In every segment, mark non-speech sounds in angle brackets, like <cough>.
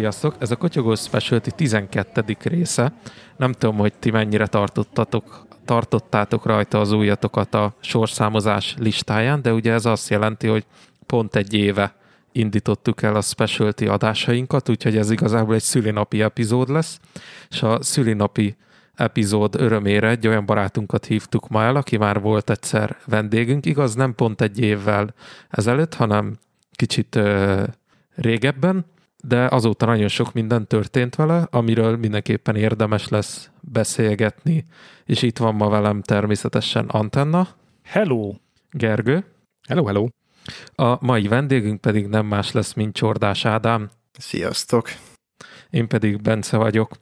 Sziasztok! Ez a Kotyogó Specialty 12. része. Nem tudom, hogy ti mennyire tartottatok, tartottátok rajta az újatokat a sorszámozás listáján, de ugye ez azt jelenti, hogy pont egy éve indítottuk el a specialty adásainkat, úgyhogy ez igazából egy szülinapi epizód lesz, és a szülinapi epizód örömére egy olyan barátunkat hívtuk ma el, aki már volt egyszer vendégünk, igaz nem pont egy évvel ezelőtt, hanem kicsit ö, régebben, de azóta nagyon sok minden történt vele, amiről mindenképpen érdemes lesz beszélgetni, és itt van ma velem természetesen Antenna. Hello! Gergő. Hello, hello! A mai vendégünk pedig nem más lesz, mint Csordás Ádám. Sziasztok! Én pedig Bence vagyok.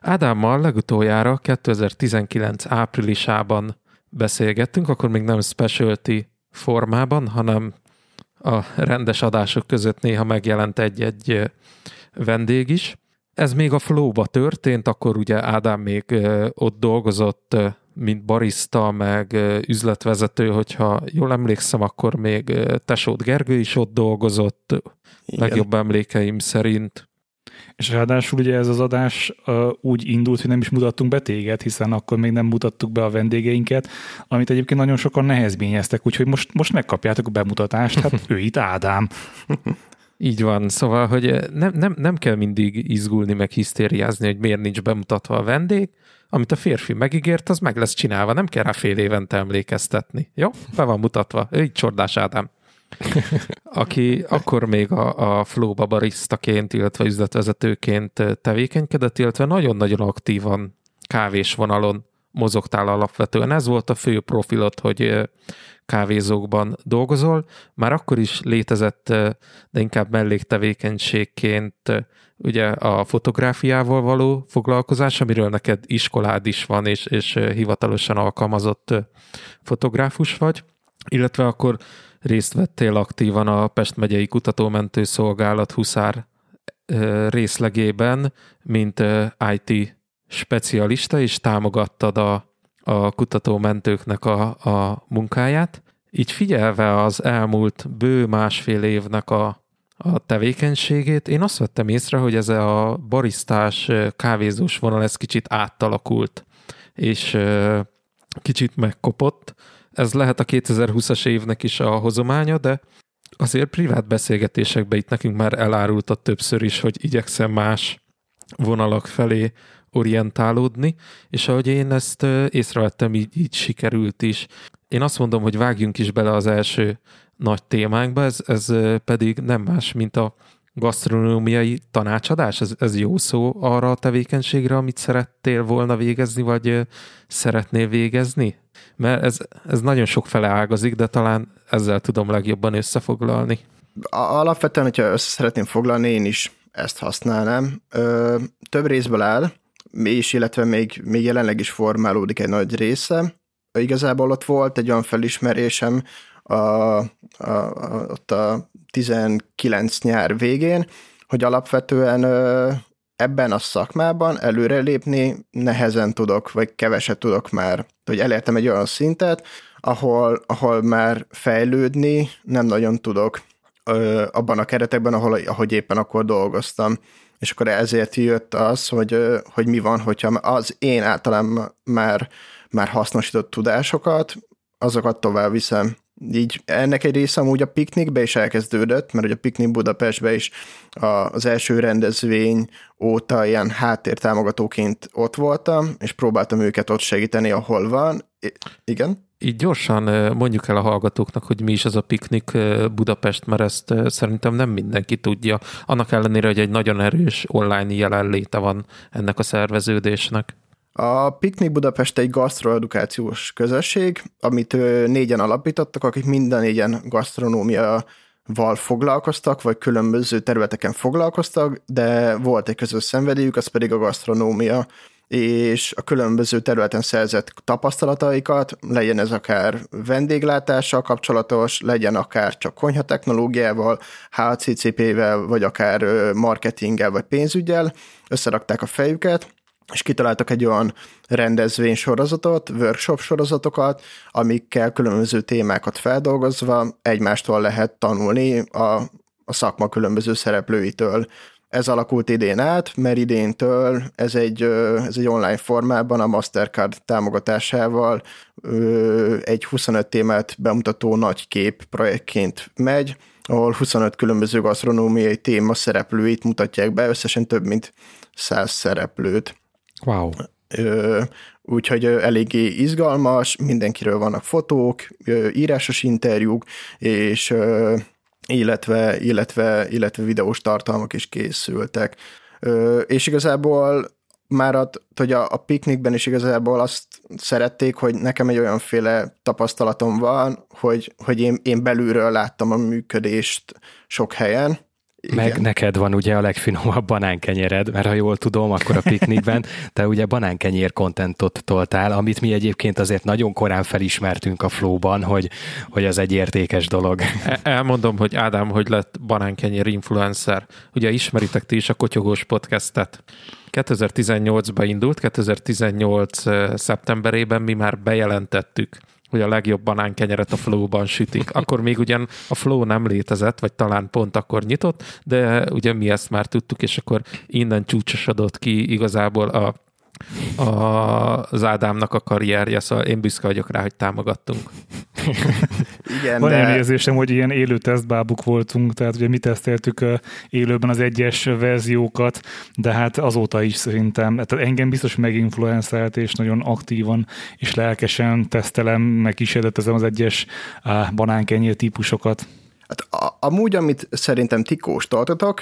Ádámmal legutoljára 2019 áprilisában beszélgettünk, akkor még nem specialty formában, hanem a rendes adások között néha megjelent egy-egy vendég is. Ez még a Flow-ba történt, akkor ugye Ádám még ott dolgozott, mint barista, meg üzletvezető, hogyha jól emlékszem, akkor még Tesót Gergő is ott dolgozott, Igen. legjobb emlékeim szerint. És ráadásul ugye ez az adás uh, úgy indult, hogy nem is mutattunk be téged, hiszen akkor még nem mutattuk be a vendégeinket, amit egyébként nagyon sokan nehezményeztek, úgyhogy most, most megkapjátok a bemutatást, hát <laughs> ő itt Ádám. Így van, szóval, hogy nem, nem, nem kell mindig izgulni, meg hisztériázni, hogy miért nincs bemutatva a vendég, amit a férfi megígért, az meg lesz csinálva, nem kell rá fél évente emlékeztetni. Jó? Be van mutatva. Ő így Csordás Ádám aki akkor még a, a Flow-ba baristaként, illetve üzletvezetőként tevékenykedett, illetve nagyon-nagyon aktívan kávés vonalon mozogtál alapvetően. Ez volt a fő profilot, hogy kávézókban dolgozol. Már akkor is létezett, de inkább melléktevékenységként ugye a fotográfiával való foglalkozás, amiről neked iskolád is van, és, és hivatalosan alkalmazott fotográfus vagy, illetve akkor részt vettél aktívan a Pest megyei kutatómentő szolgálat Huszár részlegében, mint IT specialista, és támogattad a, a kutatómentőknek a, a munkáját. Így figyelve az elmúlt bő másfél évnek a, a tevékenységét, én azt vettem észre, hogy ez a barisztás, kávézós vonal ez kicsit átalakult, és kicsit megkopott, ez lehet a 2020-as évnek is a hozománya, de azért privát beszélgetésekben itt nekünk már elárultat többször is, hogy igyekszem más vonalak felé orientálódni, és ahogy én ezt észrevettem, így, így sikerült is. Én azt mondom, hogy vágjunk is bele az első nagy témánkba, ez, ez pedig nem más, mint a gasztronómiai tanácsadás? Ez, ez jó szó arra a tevékenységre, amit szerettél volna végezni, vagy szeretnél végezni? Mert ez, ez nagyon sok fele ágazik, de talán ezzel tudom legjobban összefoglalni. Alapvetően, hogyha össze szeretném foglalni, én is ezt használnám. Ö, több részből áll, és illetve még, még jelenleg is formálódik egy nagy része. Igazából ott volt egy olyan felismerésem a, a, a, ott a 19 nyár végén, hogy alapvetően ebben a szakmában előrelépni nehezen tudok, vagy keveset tudok már, hogy elértem egy olyan szintet, ahol, ahol már fejlődni nem nagyon tudok ö, abban a keretekben, ahol, ahogy éppen akkor dolgoztam. És akkor ezért jött az, hogy, ö, hogy mi van, hogyha az én általán már, már hasznosított tudásokat, azokat tovább viszem így ennek egy része amúgy a piknikbe is elkezdődött, mert ugye a piknik Budapestbe is az első rendezvény óta ilyen háttértámogatóként ott voltam, és próbáltam őket ott segíteni, ahol van. I- igen? Így gyorsan mondjuk el a hallgatóknak, hogy mi is az a piknik Budapest, mert ezt szerintem nem mindenki tudja. Annak ellenére, hogy egy nagyon erős online jelenléte van ennek a szerveződésnek. A Piknik Budapest egy gasztroedukációs közösség, amit négyen alapítottak, akik minden négyen gasztronómia val foglalkoztak, vagy különböző területeken foglalkoztak, de volt egy közös szenvedélyük, az pedig a gasztronómia, és a különböző területen szerzett tapasztalataikat, legyen ez akár vendéglátással kapcsolatos, legyen akár csak konyhatechnológiával, HCCP-vel, vagy akár marketinggel, vagy pénzügyel, összerakták a fejüket, és kitaláltak egy olyan rendezvény sorozatot, workshop sorozatokat, amikkel különböző témákat feldolgozva egymástól lehet tanulni a, a szakma különböző szereplőitől. ez alakult idén át, mert idéntől ez egy, ez egy online formában a Mastercard támogatásával egy 25 témát bemutató nagy kép projektként megy, ahol 25 különböző gasztronómiai téma szereplőit mutatják be, összesen több mint 100 szereplőt. Wow. Úgyhogy eléggé izgalmas, mindenkiről vannak fotók, írásos interjúk, és illetve, illetve, illetve videós tartalmak is készültek. És igazából már a, hogy a, a piknikben is igazából azt szerették, hogy nekem egy olyanféle tapasztalatom van, hogy, hogy én, én belülről láttam a működést sok helyen, igen. Meg neked van ugye a legfinomabb banánkenyered, mert ha jól tudom, akkor a piknikben <laughs> te ugye banánkenyér kontentot toltál, amit mi egyébként azért nagyon korán felismertünk a flowban, hogy, hogy az egy értékes dolog. E, elmondom, hogy Ádám, hogy lett banánkenyér influencer. Ugye ismeritek ti is a Kotyogós podcastet. 2018-ban indult, 2018 szeptemberében mi már bejelentettük, hogy a legjobb banánkenyeret a Flow-ban sütik. Akkor még ugyan a Flow nem létezett, vagy talán pont akkor nyitott, de ugye mi ezt már tudtuk, és akkor innen csúcsosodott ki igazából a a, az Ádámnak a karrierje, szóval én büszke vagyok rá, hogy támogattunk. Igen, Van de... olyan érzésem, hogy ilyen élő tesztbábuk voltunk, tehát ugye mi teszteltük élőben az egyes verziókat, de hát azóta is szerintem, tehát engem biztos meginfluenszelt, és nagyon aktívan és lelkesen tesztelem, meg kísérletezem az egyes banánkenyér típusokat. Hát a, amúgy, amit szerintem ti kóstoltatok,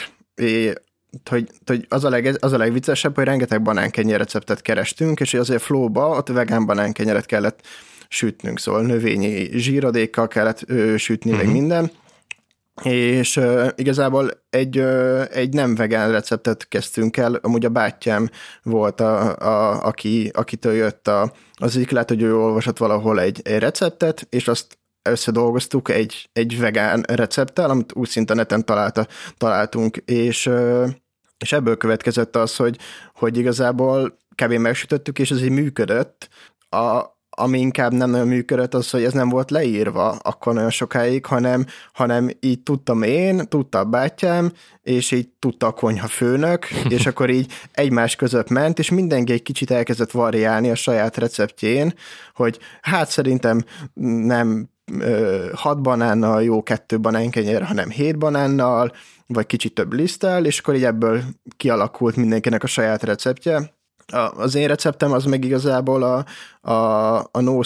hogy, hogy az, a leg, az a legviccesebb, hogy rengeteg banánkenyér receptet kerestünk, és azért flóba ott vegán banánkenyeret kellett sütnünk, szóval növényi zsíradékkal kellett ö, sütni, uh-huh. meg mhm. minden, és uh, igazából egy, uh, egy nem vegán receptet kezdtünk el, amúgy a bátyám volt, a, a, aki, akitől jött a, az egyik, lehet, hogy ő olvasott valahol egy, egy receptet, és azt összedolgoztuk egy, egy vegán recepttel, amit úgy szinte neten találta, találtunk, és, és ebből következett az, hogy, hogy igazából kb. megsütöttük, és ez így működött. A, ami inkább nem nagyon működött, az, hogy ez nem volt leírva akkor nagyon sokáig, hanem, hanem így tudtam én, tudta a bátyám, és így tudta a konyha főnök, <laughs> és akkor így egymás között ment, és mindenki egy kicsit elkezdett variálni a saját receptjén, hogy hát szerintem nem hat banánnal jó kettő banánkenyér, hanem hét banánnal, vagy kicsit több liszttel, és akkor így ebből kialakult mindenkinek a saját receptje. Az én receptem az meg igazából a, a, a No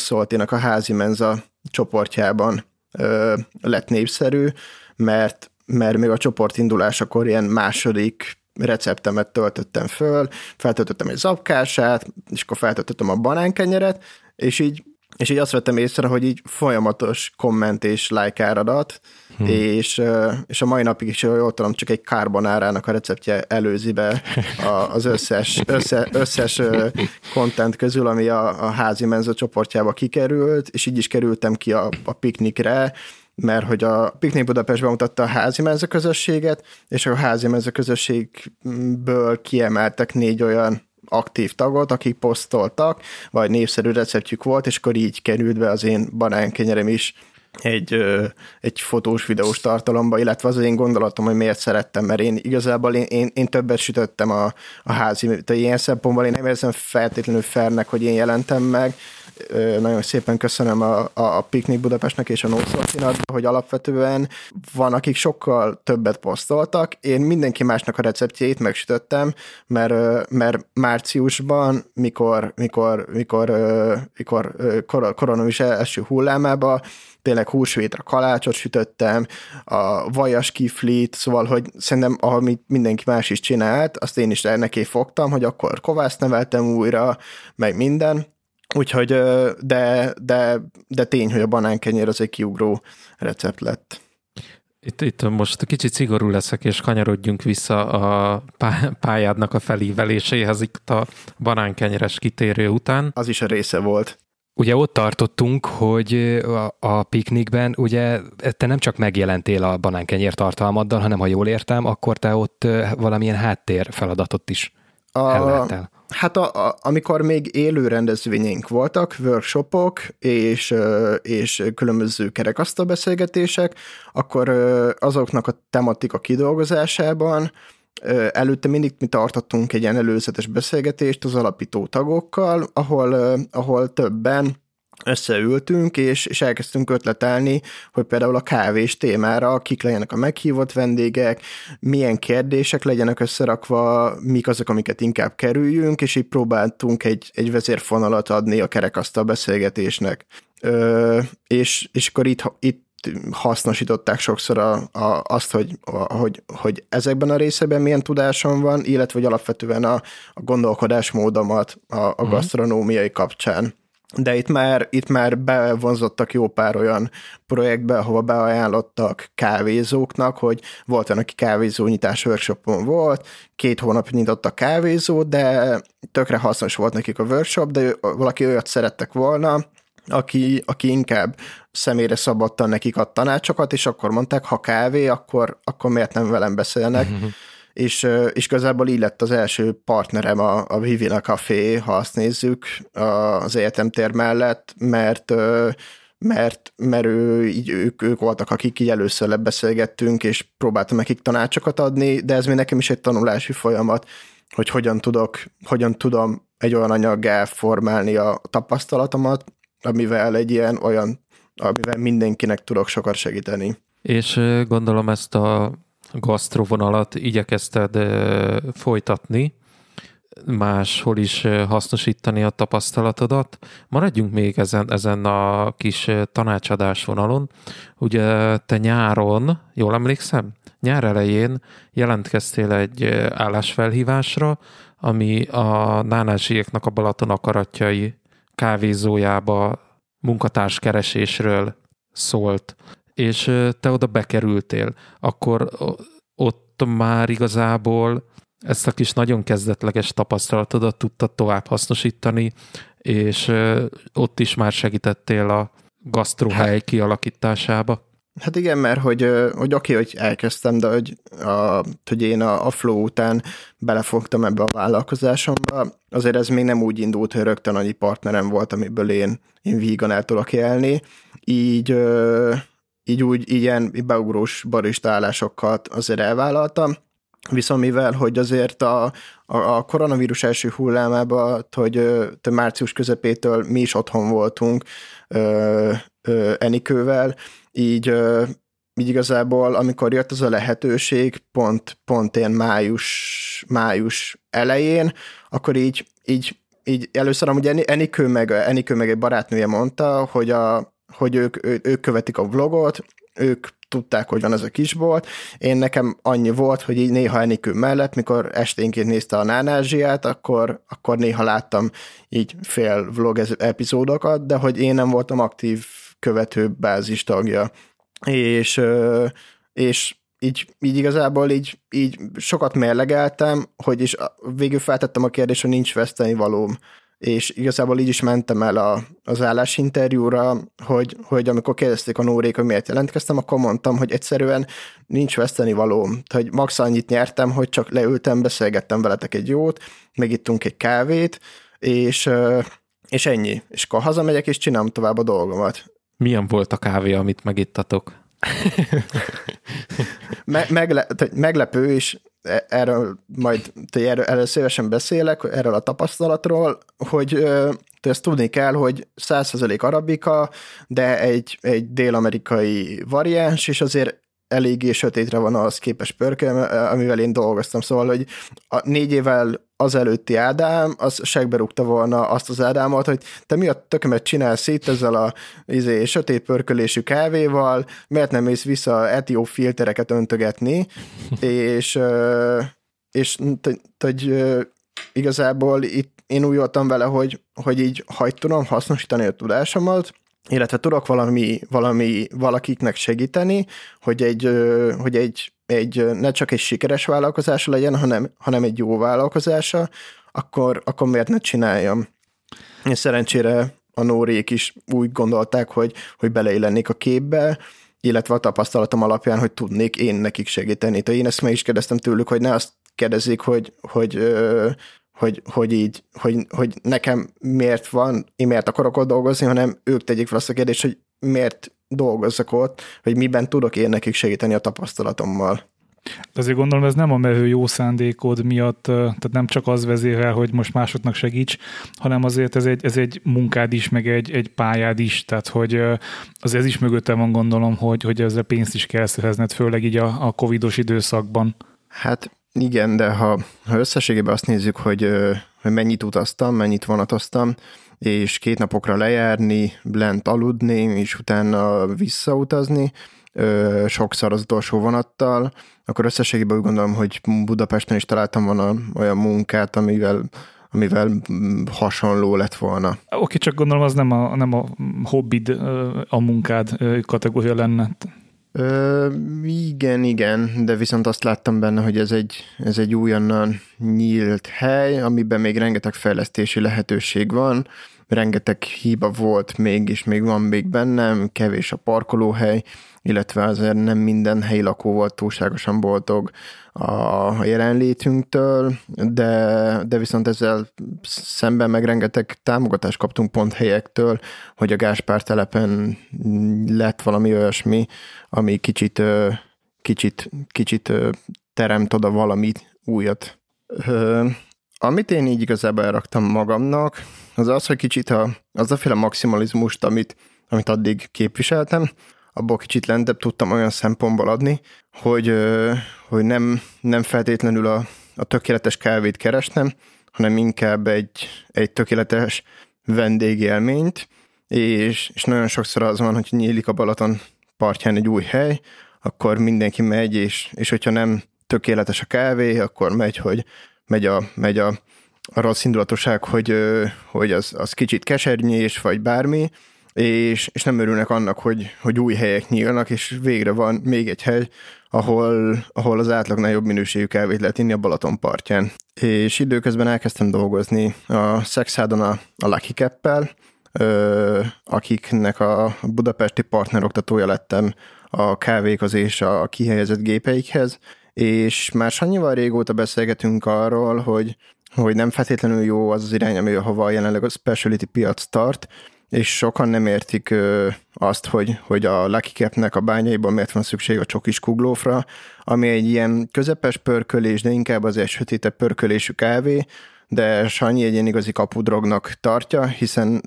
a házi menza csoportjában ö, lett népszerű, mert, mert még a csoport indulásakor ilyen második receptemet töltöttem föl, feltöltöttem egy zapkását, és akkor feltöltöttem a banánkenyeret, és így és így azt vettem észre, hogy így folyamatos komment és like áradat, hmm. és, és a mai napig is jól tudom, csak egy kárbonárának a receptje előzi be az összes, össze, összes content közül, ami a, a házi menza csoportjába kikerült, és így is kerültem ki a, a piknikre, mert hogy a Piknik Budapest bemutatta a házi közösséget, és a házi közösségből kiemeltek négy olyan aktív tagot, akik posztoltak, vagy népszerű receptjük volt, és akkor így került be az én banánkenyerem is egy, egy fotós, videós tartalomba, illetve az én gondolatom, hogy miért szerettem, mert én igazából én, én, én többet sütöttem a, a házi, tehát ilyen szempontból én nem érzem feltétlenül fernek, hogy én jelentem meg, nagyon szépen köszönöm a, a, Piknik Budapestnek és a Nószortinak, hogy alapvetően van, akik sokkal többet posztoltak. Én mindenki másnak a receptjét megsütöttem, mert, mert márciusban, mikor, mikor, mikor, mikor koronavírus első hullámába tényleg húsvétra kalácsot sütöttem, a vajas kiflit, szóval, hogy szerintem, amit mindenki más is csinált, azt én is neki fogtam, hogy akkor kovászt neveltem újra, meg minden, Úgyhogy, de, de, de tény, hogy a banánkenyér az egy kiugró recept lett. Itt, itt most kicsit szigorú leszek, és kanyarodjunk vissza a pályádnak a felíveléséhez itt a banánkenyeres kitérő után. Az is a része volt. Ugye ott tartottunk, hogy a, a piknikben ugye te nem csak megjelentél a banánkenyér tartalmaddal, hanem ha jól értem, akkor te ott valamilyen háttér feladatot is a. Hát a, a, amikor még élő rendezvényeink voltak, workshopok és, és különböző kerekasztal beszélgetések, akkor azoknak a tematika kidolgozásában előtte mindig mi tartottunk egy ilyen előzetes beszélgetést az alapító tagokkal, ahol, ahol többen összeültünk, és, és elkezdtünk ötletelni, hogy például a kávés témára kik legyenek a meghívott vendégek, milyen kérdések legyenek összerakva, mik azok, amiket inkább kerüljünk, és így próbáltunk egy, egy vezérfonalat adni a kerekasztal beszélgetésnek. Ö, és, és akkor itt, itt hasznosították sokszor a, a, azt, hogy, a, hogy, hogy ezekben a részekben milyen tudásom van, illetve hogy alapvetően a, a gondolkodásmódomat a, a uh-huh. gasztronómiai kapcsán. De itt már, itt már bevonzottak jó pár olyan projektbe, ahova beajánlottak kávézóknak, hogy volt olyan, aki kávézó nyitás workshopon volt, két hónap nyitott a kávézó, de tökre hasznos volt nekik a workshop, de valaki olyat szerettek volna, aki, aki inkább személyre szabadtan nekik ad tanácsokat, és akkor mondták, ha kávé, akkor, akkor miért nem velem beszélnek. <laughs> és, és igazából így lett az első partnerem a, a Vivina Café, ha azt nézzük, az egyetemtér mellett, mert mert, mert ő, így, ők, ők voltak, akik így először lebeszélgettünk, és próbáltam nekik tanácsokat adni, de ez még nekem is egy tanulási folyamat, hogy hogyan tudok, hogyan tudom egy olyan anyaggá formálni a tapasztalatomat, amivel egy ilyen olyan, amivel mindenkinek tudok sokat segíteni. És gondolom ezt a gasztrovonalat igyekezted folytatni, máshol is hasznosítani a tapasztalatodat. Maradjunk még ezen, ezen a kis tanácsadás vonalon. Ugye te nyáron, jól emlékszem, nyár elején jelentkeztél egy állásfelhívásra, ami a nánázsieknak a Balaton akaratjai kávézójába munkatárskeresésről szólt, és te oda bekerültél, akkor ott már igazából ezt a kis nagyon kezdetleges tapasztalatodat tudtad tovább hasznosítani, és ott is már segítettél a gasztrohely kialakításába. Hát igen, mert hogy, hogy oké, okay, hogy elkezdtem, de hogy, a, hogy én a, a flow után belefogtam ebbe a vállalkozásomba, azért ez még nem úgy indult, hogy rögtön annyi partnerem volt, amiből én, én vígan el tudok élni. Így, így úgy ilyen beugrós barista azért elvállaltam, Viszont mivel, hogy azért a, a, a koronavírus első hullámában, hogy hogy március közepétől mi is otthon voltunk ö, ö, Enikővel, így, így igazából, amikor jött az a lehetőség, pont, pont ilyen május, május elején, akkor így, így, így először amúgy Enikő meg, Enikő meg egy barátnője mondta, hogy, a, hogy ők, ő, ők követik a vlogot, ők tudták, hogy van ez a kisbolt. Én nekem annyi volt, hogy így néha Enikő mellett, mikor esténként nézte a Nánázsiát, akkor, akkor néha láttam így fél vlog epizódokat, de hogy én nem voltam aktív követő bázis tagja. És, és így, így igazából így, így sokat mérlegeltem, hogy is végül feltettem a kérdést, hogy nincs veszteni valóm és igazából így is mentem el a, az állásinterjúra, hogy, hogy amikor kérdezték a Nórék, hogy miért jelentkeztem, akkor mondtam, hogy egyszerűen nincs veszteni valóm. Hogy max annyit nyertem, hogy csak leültem, beszélgettem veletek egy jót, megittunk egy kávét, és, és ennyi. És akkor hazamegyek, és csinálom tovább a dolgomat. Milyen volt a kávé, amit megittatok? <laughs> Me- megle- meglepő, és erről majd erről, erről szívesen beszélek, erről a tapasztalatról, hogy te ezt tudni kell, hogy 100% arabika, de egy, egy dél-amerikai variáns, és azért eléggé sötétre van az képes pörke, amivel én dolgoztam. Szóval, hogy a négy évvel az előtti Ádám, az segbe rúgta volna azt az Ádámot, hogy te mi a tökömet csinálsz itt ezzel a izé, sötét pörkölésű kávéval, miért nem mész vissza etió filtereket öntögetni, és, és hogy igazából itt én úgy voltam vele, hogy, hogy így hagy tudom hasznosítani a tudásomat, illetve tudok valami, valami valakiknek segíteni, hogy egy, hogy egy, egy ne csak egy sikeres vállalkozása legyen, hanem, hanem egy jó vállalkozása, akkor, akkor miért ne csináljam? És szerencsére a Nórék is úgy gondolták, hogy, hogy beleillenék a képbe, illetve a tapasztalatom alapján, hogy tudnék én nekik segíteni. Tehát én ezt meg is kérdeztem tőlük, hogy ne azt kérdezik, hogy, hogy hogy, hogy így, hogy, hogy nekem miért van, én miért akarok ott dolgozni, hanem ők tegyék fel azt a kérdést, hogy miért dolgozzak ott, hogy miben tudok én nekik segíteni a tapasztalatommal. De azért gondolom, ez nem a mevő jó szándékod miatt, tehát nem csak az vezérel, hogy most másoknak segíts, hanem azért ez egy, ez egy munkád is, meg egy, egy pályád is, tehát hogy az ez is mögöttem van gondolom, hogy, hogy ezzel pénzt is kell szerezned, főleg így a, a covidos időszakban. Hát igen, de ha, ha összességében azt nézzük, hogy, hogy mennyit utaztam, mennyit vonatoztam, és két napokra lejárni, lent aludni, és utána visszautazni, sokszor az utolsó vonattal, akkor összességében úgy gondolom, hogy Budapesten is találtam volna olyan munkát, amivel amivel hasonló lett volna. Oké, csak gondolom az nem a, nem a hobbid, a munkád kategória lenne. Ö, igen, igen, de viszont azt láttam benne, hogy ez egy, ez egy újonnan nyílt hely, amiben még rengeteg fejlesztési lehetőség van, rengeteg hiba volt még, és még van még bennem, kevés a parkolóhely, illetve azért nem minden helyi lakó volt túlságosan boldog a jelenlétünktől, de, de viszont ezzel szemben meg rengeteg támogatást kaptunk pont helyektől, hogy a Gáspár telepen lett valami olyasmi, ami kicsit, kicsit, kicsit teremt oda valamit újat. Amit én így igazából elraktam magamnak, az az, hogy kicsit a, az a féle maximalizmust, amit, amit addig képviseltem, abból kicsit lentebb tudtam olyan szempontból adni, hogy, hogy nem, nem feltétlenül a, a tökéletes kávét kerestem, hanem inkább egy, egy tökéletes vendégélményt, és, és nagyon sokszor az van, hogy nyílik a Balaton partján egy új hely, akkor mindenki megy, és, és hogyha nem tökéletes a kávé, akkor megy, hogy megy a, megy a, a rossz indulatosság, hogy, hogy az, az kicsit kesernyés, vagy bármi, és, és nem örülnek annak, hogy, hogy új helyek nyílnak, és végre van még egy hely, ahol, ahol az átlagnál jobb minőségű kávét lehet inni a Balaton partján. És időközben elkezdtem dolgozni a Szexádon a, a Lucky Cap-pel, akiknek a budapesti partneroktatója lettem a kávékozés a kihelyezett gépeikhez, és már annyival régóta beszélgetünk arról, hogy, hogy nem feltétlenül jó az az irány, ami hova jelenleg a specialty piac tart, és sokan nem értik ö, azt, hogy, hogy a Lucky Cap-nek a bányaiban miért van szükség a csokis kuglófra, ami egy ilyen közepes pörkölés, de inkább az egy sötétebb pörkölésű kávé, de Sanyi egy ilyen igazi kapudrognak tartja, hiszen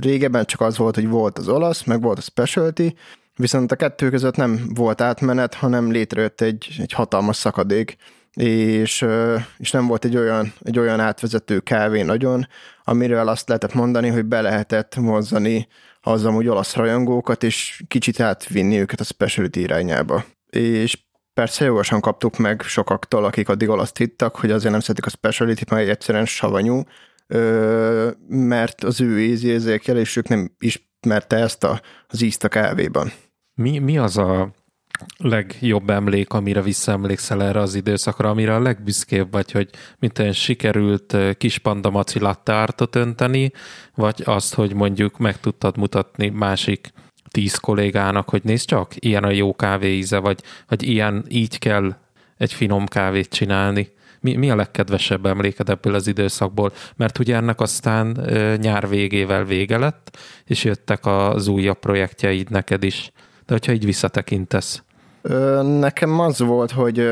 régebben csak az volt, hogy volt az olasz, meg volt a specialty, viszont a kettő között nem volt átmenet, hanem létrejött egy, egy hatalmas szakadék, és, és nem volt egy olyan, egy olyan átvezető kávé nagyon, amiről azt lehetett mondani, hogy be lehetett mozzani az amúgy olasz rajongókat, és kicsit átvinni őket a specialty irányába. És persze jogosan kaptuk meg sokaktól, akik addig olaszt hittak, hogy azért nem szeretik a specialty, mert egyszerűen savanyú, mert az ő ízérzékelésük nem ismerte ezt a, az ízt a kávéban. Mi, mi az a legjobb emlék, amire visszaemlékszel erre az időszakra, amire a legbüszkébb vagy, hogy mint sikerült kis panda maci ártot önteni, vagy azt, hogy mondjuk meg tudtad mutatni másik tíz kollégának, hogy nézd csak, ilyen a jó kávé íze, vagy, vagy ilyen, így kell egy finom kávét csinálni. Mi, mi a legkedvesebb emléked ebből az időszakból? Mert ugye ennek aztán nyár végével vége lett, és jöttek az újabb projektjeid neked is. De hogyha így visszatekintesz. Nekem az volt, hogy,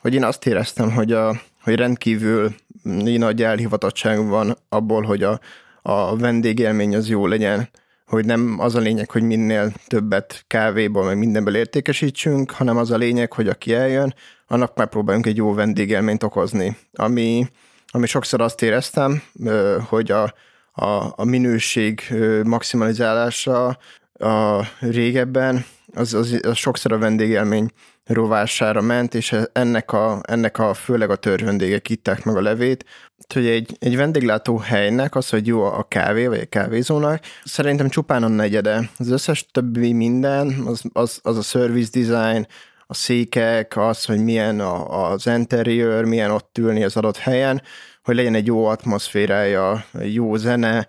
hogy én azt éreztem, hogy, a, hogy rendkívül nagy elhivatottság van abból, hogy a, a vendégélmény az jó legyen, hogy nem az a lényeg, hogy minél többet kávéból, meg mindenből értékesítsünk, hanem az a lényeg, hogy aki eljön, annak megpróbáljunk egy jó vendégélményt okozni. Ami, ami sokszor azt éreztem, hogy a, a, a minőség maximalizálása a régebben az, az, az sokszor a vendégélmény rovására ment, és ennek a, ennek a főleg a törvendégek itták meg a levét, hogy egy, egy vendéglátó helynek az, hogy jó a kávé, vagy a kávézónak, szerintem csupán a negyede. Az összes többi minden, az, az, az a service design, a székek, az, hogy milyen a, az interior, milyen ott ülni az adott helyen, hogy legyen egy jó atmoszférája, jó zene,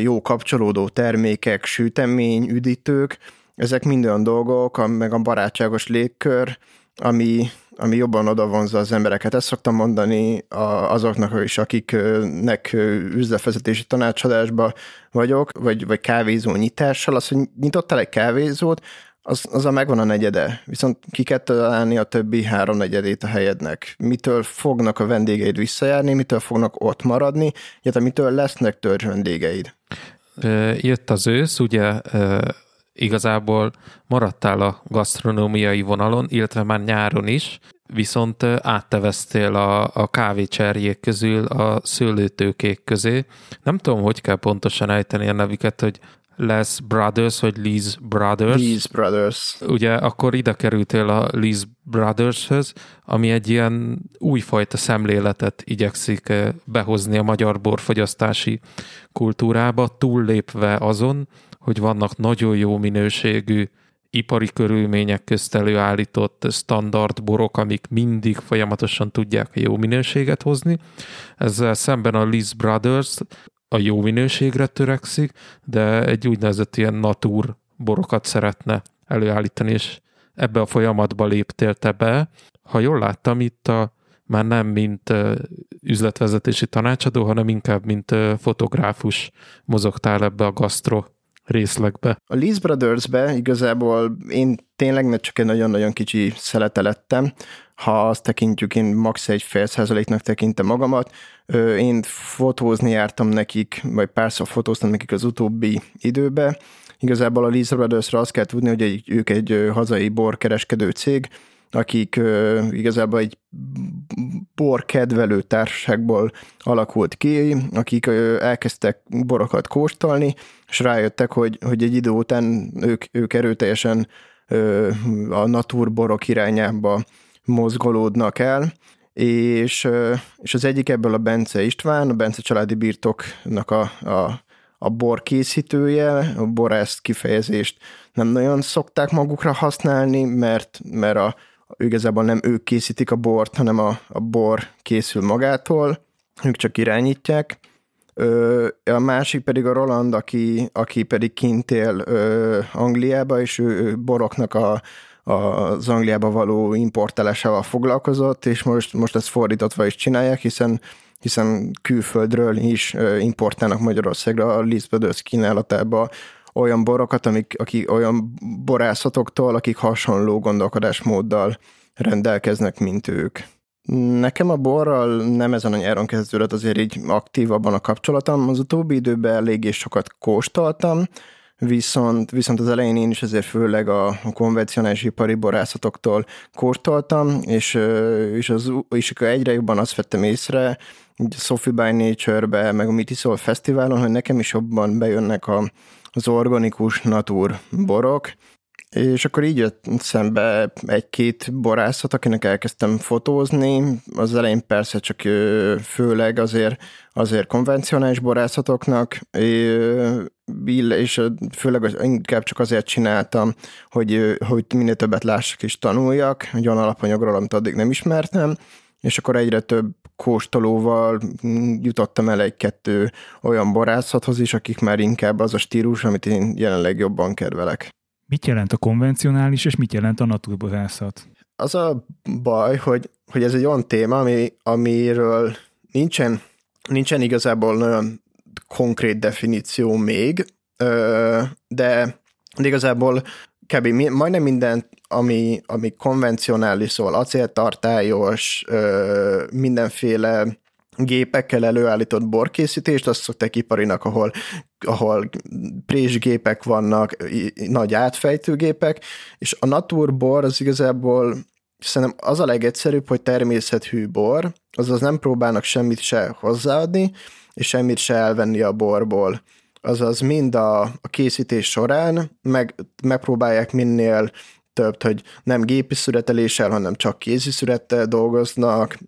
jó kapcsolódó termékek, sütemény, üdítők, ezek mind olyan dolgok, meg a barátságos légkör, ami, ami jobban odavonza az embereket. Ezt szoktam mondani azoknak is, akiknek üzletvezetési tanácsadásba vagyok, vagy, vagy kávézó nyitással, az, hogy nyitottál egy kávézót, az, az a megvan a negyede, viszont ki kell találni a többi háromnegyedét a helyednek. Mitől fognak a vendégeid visszajárni, mitől fognak ott maradni, illetve mitől lesznek törzs vendégeid. Jött az ősz, ugye igazából maradtál a gasztronómiai vonalon, illetve már nyáron is, viszont átteveztél a, a kávécserjék közül a szőlőtőkék közé. Nem tudom, hogy kell pontosan ejteni a nevüket, hogy Les Brothers, vagy Lee's Brothers. Lee's Brothers. Ugye akkor ide kerültél a Lee's Brothers-höz, ami egy ilyen újfajta szemléletet igyekszik behozni a magyar borfogyasztási kultúrába, túllépve azon, hogy vannak nagyon jó minőségű ipari körülmények közt előállított standard borok, amik mindig folyamatosan tudják jó minőséget hozni. Ezzel szemben a Lee's Brothers a jó minőségre törekszik, de egy úgynevezett ilyen natúr borokat szeretne előállítani, és ebbe a folyamatba léptél te be. Ha jól láttam, itt a, már nem mint üzletvezetési tanácsadó, hanem inkább mint fotográfus mozogtál ebbe a gasztro részlegbe. A Lees Brothers-be igazából én tényleg csak egy nagyon-nagyon kicsi szelete lettem. Ha azt tekintjük, én max. egy fél százaléknak tekintem magamat. Én fotózni jártam nekik, vagy párszor fotóztam nekik az utóbbi időbe. Igazából a Lees Brothers-ra azt kell tudni, hogy egy, ők egy hazai borkereskedő cég, akik igazából egy borkedvelő társaságból alakult ki, akik uh, elkezdtek borokat kóstolni, és rájöttek, hogy, hogy egy idő után ők, ők erőteljesen a naturborok irányába mozgolódnak el, és, és az egyik ebből a Bence István, a Bence családi birtoknak a, a, a bor készítője, a borász kifejezést nem nagyon szokták magukra használni, mert, mert a, igazából nem ők készítik a bort, hanem a, a bor készül magától, ők csak irányítják. Ö, a másik pedig a Roland, aki, aki pedig kint él ö, Angliába, és ő, ő boroknak a, az Angliába való importálásával foglalkozott, és most, most ezt fordítatva is csinálják, hiszen hiszen külföldről is importálnak Magyarországra a Lisbeth kínálatába olyan borokat, amik, akik olyan borászatoktól, akik hasonló gondolkodásmóddal rendelkeznek, mint ők. Nekem a borral nem ezen a nyáron kezdődött azért így aktívabban a kapcsolatom. Az utóbbi időben eléggé sokat kóstoltam, viszont, viszont az elején én is azért főleg a konvencionális ipari borászatoktól kóstoltam, és, és, az, és egyre jobban azt vettem észre, a Sophie by Nature-be, meg a Mitisol Fesztiválon, hogy nekem is jobban bejönnek a, az organikus natur borok, és akkor így jött szembe egy-két borászat, akinek elkezdtem fotózni. Az elején persze csak főleg azért, azért konvencionális borászatoknak, és főleg inkább csak azért csináltam, hogy, hogy minél többet lássak és tanuljak, egy olyan alapanyagról, amit addig nem ismertem, és akkor egyre több kóstolóval jutottam el egy-kettő olyan borászathoz is, akik már inkább az a stílus, amit én jelenleg jobban kedvelek. Mit jelent a konvencionális, és mit jelent a naturborászat? Az a baj, hogy, hogy ez egy olyan téma, ami, amiről nincsen, nincsen igazából nagyon konkrét definíció még, de, de igazából kb. majdnem minden, ami, ami konvencionális, szóval acéltartályos, mindenféle gépekkel előállított borkészítést, azt szokták iparinak, ahol, ahol présgépek vannak, nagy átfejtőgépek, és a naturbor az igazából szerintem az a legegyszerűbb, hogy természethű bor, azaz nem próbálnak semmit se hozzáadni, és semmit se elvenni a borból. Azaz mind a, a készítés során meg, megpróbálják minél több, hogy nem gépi szüreteléssel, hanem csak kézi szürettel dolgoznak,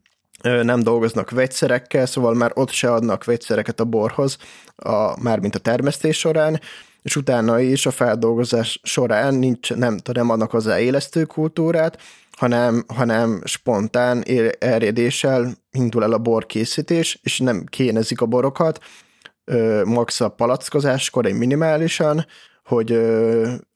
nem dolgoznak vegyszerekkel, szóval már ott se adnak vegyszereket a borhoz, a, mármint a termesztés során, és utána is a feldolgozás során nincs, nem, nem adnak hozzá élesztő kultúrát, hanem, hanem spontán erjedéssel indul el a borkészítés, és nem kénezik a borokat, max a palackozáskor egy minimálisan, hogy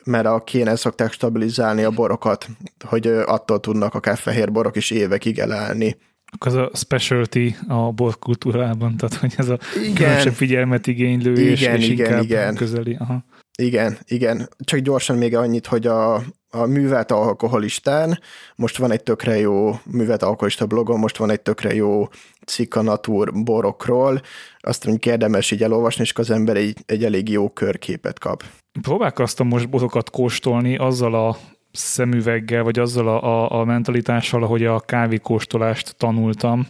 mert a kéne szokták stabilizálni a borokat, hogy attól tudnak akár fehér borok is évekig elállni az a specialty a borkultúrában, tehát hogy ez a igen. különösebb figyelmet igénylő igen, és, és igen, inkább igen. közeli. Aha. Igen, igen. Csak gyorsan még annyit, hogy a, a művelt alkoholistán most van egy tökre jó művelt alkoholista blogon, most van egy tökre jó cikk a natur borokról, azt mondjuk érdemes így elolvasni, és az ember egy, egy elég jó körképet kap. Próbálkoztam most borokat kóstolni azzal a szemüveggel, vagy azzal a, a, a mentalitással, ahogy a kávékóstolást tanultam,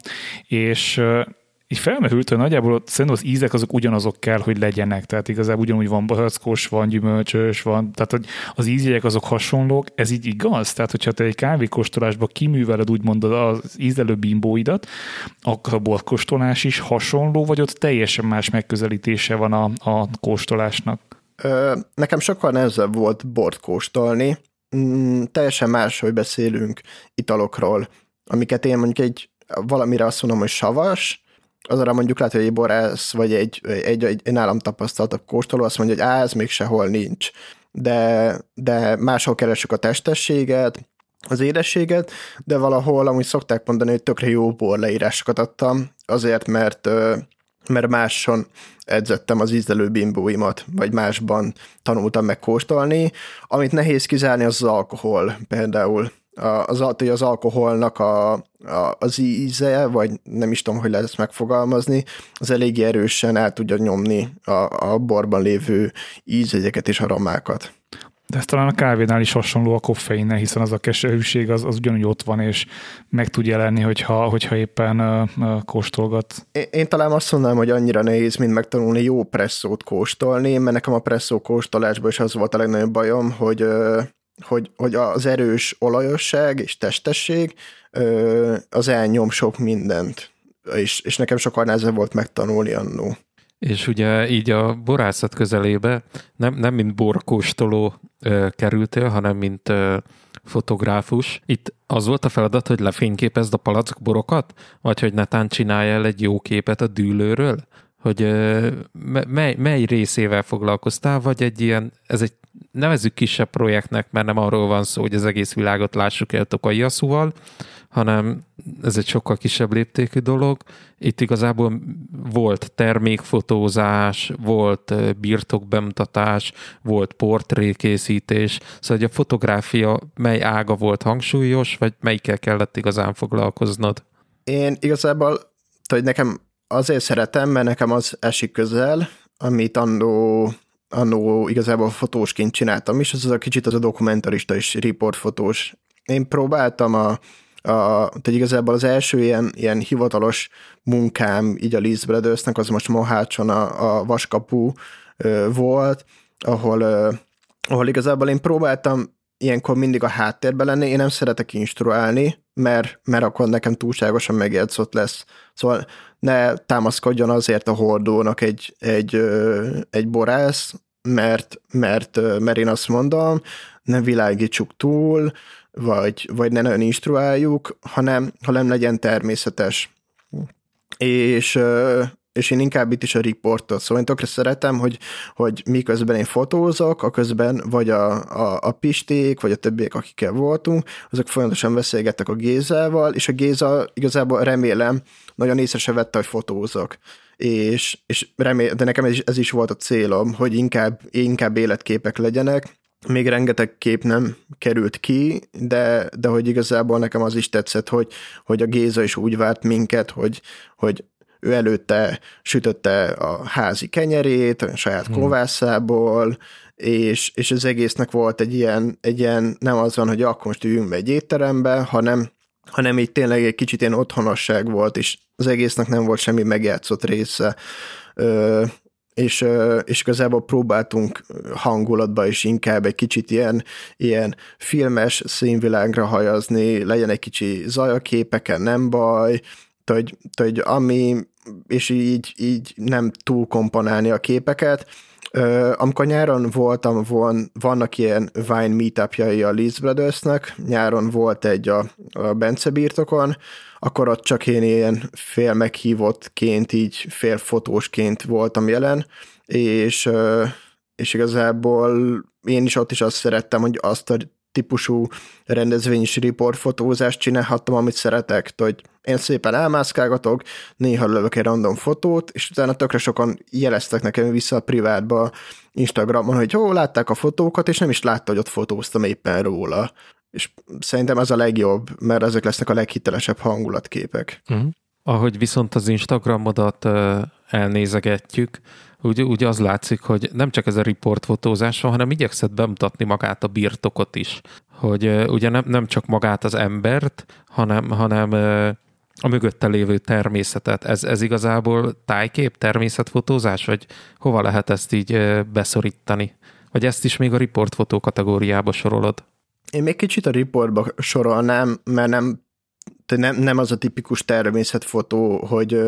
és így felmerült, hogy nagyjából szerintem az ízek azok ugyanazok kell, hogy legyenek. Tehát igazából ugyanúgy van barackos, van gyümölcsös, van, tehát hogy az ízjegyek azok hasonlók, ez így igaz? Tehát, hogyha te egy kávékóstolásba kiműveled úgymond az ízelő bimbóidat, akkor a borkóstolás is hasonló, vagy ott teljesen más megközelítése van a, a kóstolásnak? Ö, nekem sokkal nehezebb volt bort kóstolni. Mm, teljesen más, hogy beszélünk italokról, amiket én mondjuk egy valamire azt mondom, hogy savas, azra mondjuk lehet, hogy egy borász, vagy egy, egy, egy, egy nálam tapasztaltabb kóstoló azt mondja, hogy á, ez még sehol nincs. De, de máshol keresünk a testességet, az édességet, de valahol amúgy szokták mondani, hogy tökre jó bor leírásokat adtam, azért, mert mert máson edzettem az ízlelő bimbóimat, vagy másban tanultam meg kóstolni. Amit nehéz kizárni, az az alkohol például az, hogy az alkoholnak a, a, az íze, vagy nem is tudom, hogy lehet ezt megfogalmazni, az elég erősen el tudja nyomni a, a borban lévő ízegyeket és aromákat. De ez talán a kávénál is hasonló a koffeinnel, hiszen az a keserűség az, az ugyanúgy ott van, és meg tud jelenni, hogyha, hogyha éppen uh, uh, kóstolgat. Én, én talán azt mondanám, hogy annyira nehéz, mint megtanulni jó presszót kóstolni, mert nekem a presszó kóstolásban is az volt a legnagyobb bajom, hogy uh, hogy, hogy az erős olajosság és testesség az elnyom sok mindent, és, és nekem sokkal nehezebb volt megtanulni annó. És ugye így a borászat közelébe nem, nem mint borkóstoló ö, kerültél, hanem mint ö, fotográfus. Itt az volt a feladat, hogy lefényképezd a palack borokat, vagy hogy netán csinálj el egy jó képet a dűlőről? Hogy ö, mely, mely részével foglalkoztál, vagy egy ilyen, ez egy nevezzük kisebb projektnek, mert nem arról van szó, hogy az egész világot lássuk el Tokaiaszúval, hanem ez egy sokkal kisebb léptékű dolog. Itt igazából volt termékfotózás, volt birtokbemutatás, volt portrékészítés, szóval a fotográfia mely ága volt hangsúlyos, vagy melyikkel kellett igazán foglalkoznod? Én igazából, hogy nekem azért szeretem, mert nekem az esik közel, amit annó annó igazából fotósként csináltam is, az, az a kicsit az a dokumentarista és riportfotós. Én próbáltam a, a, tehát igazából az első ilyen, ilyen hivatalos munkám így a Liz Brothersnek, az most Mohácson a, a Vaskapu ö, volt, ahol, ö, ahol igazából én próbáltam ilyenkor mindig a háttérben lenni, én nem szeretek instruálni, mert, mert akkor nekem túlságosan megjátszott lesz. Szóval ne támaszkodjon azért a hordónak egy, egy, egy borász, mert, mert, mert én azt mondom, ne világítsuk túl, vagy, vagy ne nagyon instruáljuk, hanem, hanem legyen természetes. És, és én inkább itt is a riportot, szóval én tökre szeretem, hogy, hogy miközben én fotózok, a közben vagy a, a, a Pisték, vagy a többiek, akikkel voltunk, azok folyamatosan beszélgettek a Gézával, és a Géza igazából remélem nagyon észre se vette, hogy fotózok. És, és remél, de nekem ez ez is volt a célom, hogy inkább, inkább életképek legyenek, még rengeteg kép nem került ki, de, de hogy igazából nekem az is tetszett, hogy, hogy a Géza is úgy várt minket, hogy, hogy ő előtte sütötte a házi kenyerét, a saját hmm. kovászából, és, és az egésznek volt egy ilyen, egy ilyen, nem az van, hogy akkor most üljünk be egy étterembe, hanem, hanem így tényleg egy kicsit ilyen otthonosság volt, és az egésznek nem volt semmi megjátszott része. Ö, és, és igazából próbáltunk hangulatba is inkább egy kicsit ilyen, ilyen filmes színvilágra hajazni, legyen egy kicsi zaj a képeken, nem baj, hogy, hogy ami, és így, így nem túl komponálni a képeket. Amikor nyáron voltam, von, vannak ilyen Vine meetupjai a Leeds Brothersnek, nyáron volt egy a, a Bence birtokon, akkor ott csak én ilyen fél meghívottként, így fél fotósként voltam jelen, és, és igazából én is ott is azt szerettem, hogy azt a típusú rendezvényes riportfotózást csinálhattam, amit szeretek, hogy én szépen elmászkálgatok, néha lövök egy random fotót, és utána tökre sokan jeleztek nekem vissza a privátba Instagramon, hogy jó, látták a fotókat, és nem is látta, hogy ott fotóztam éppen róla. És szerintem ez a legjobb, mert ezek lesznek a leghitelesebb hangulatképek. Uh-huh. Ahogy viszont az Instagramodat elnézegetjük, úgy, úgy az látszik, hogy nem csak ez a riportfotózás van, hanem igyekszed bemutatni magát a birtokot is. Hogy uh, ugye nem, nem csak magát az embert, hanem, hanem uh, a mögötte lévő természetet. Ez, ez igazából tájkép, természetfotózás, vagy hova lehet ezt így beszorítani? Vagy ezt is még a riportfotó kategóriába sorolod? Én még kicsit a riportba sorolnám, mert nem, nem, nem az a tipikus természetfotó, hogy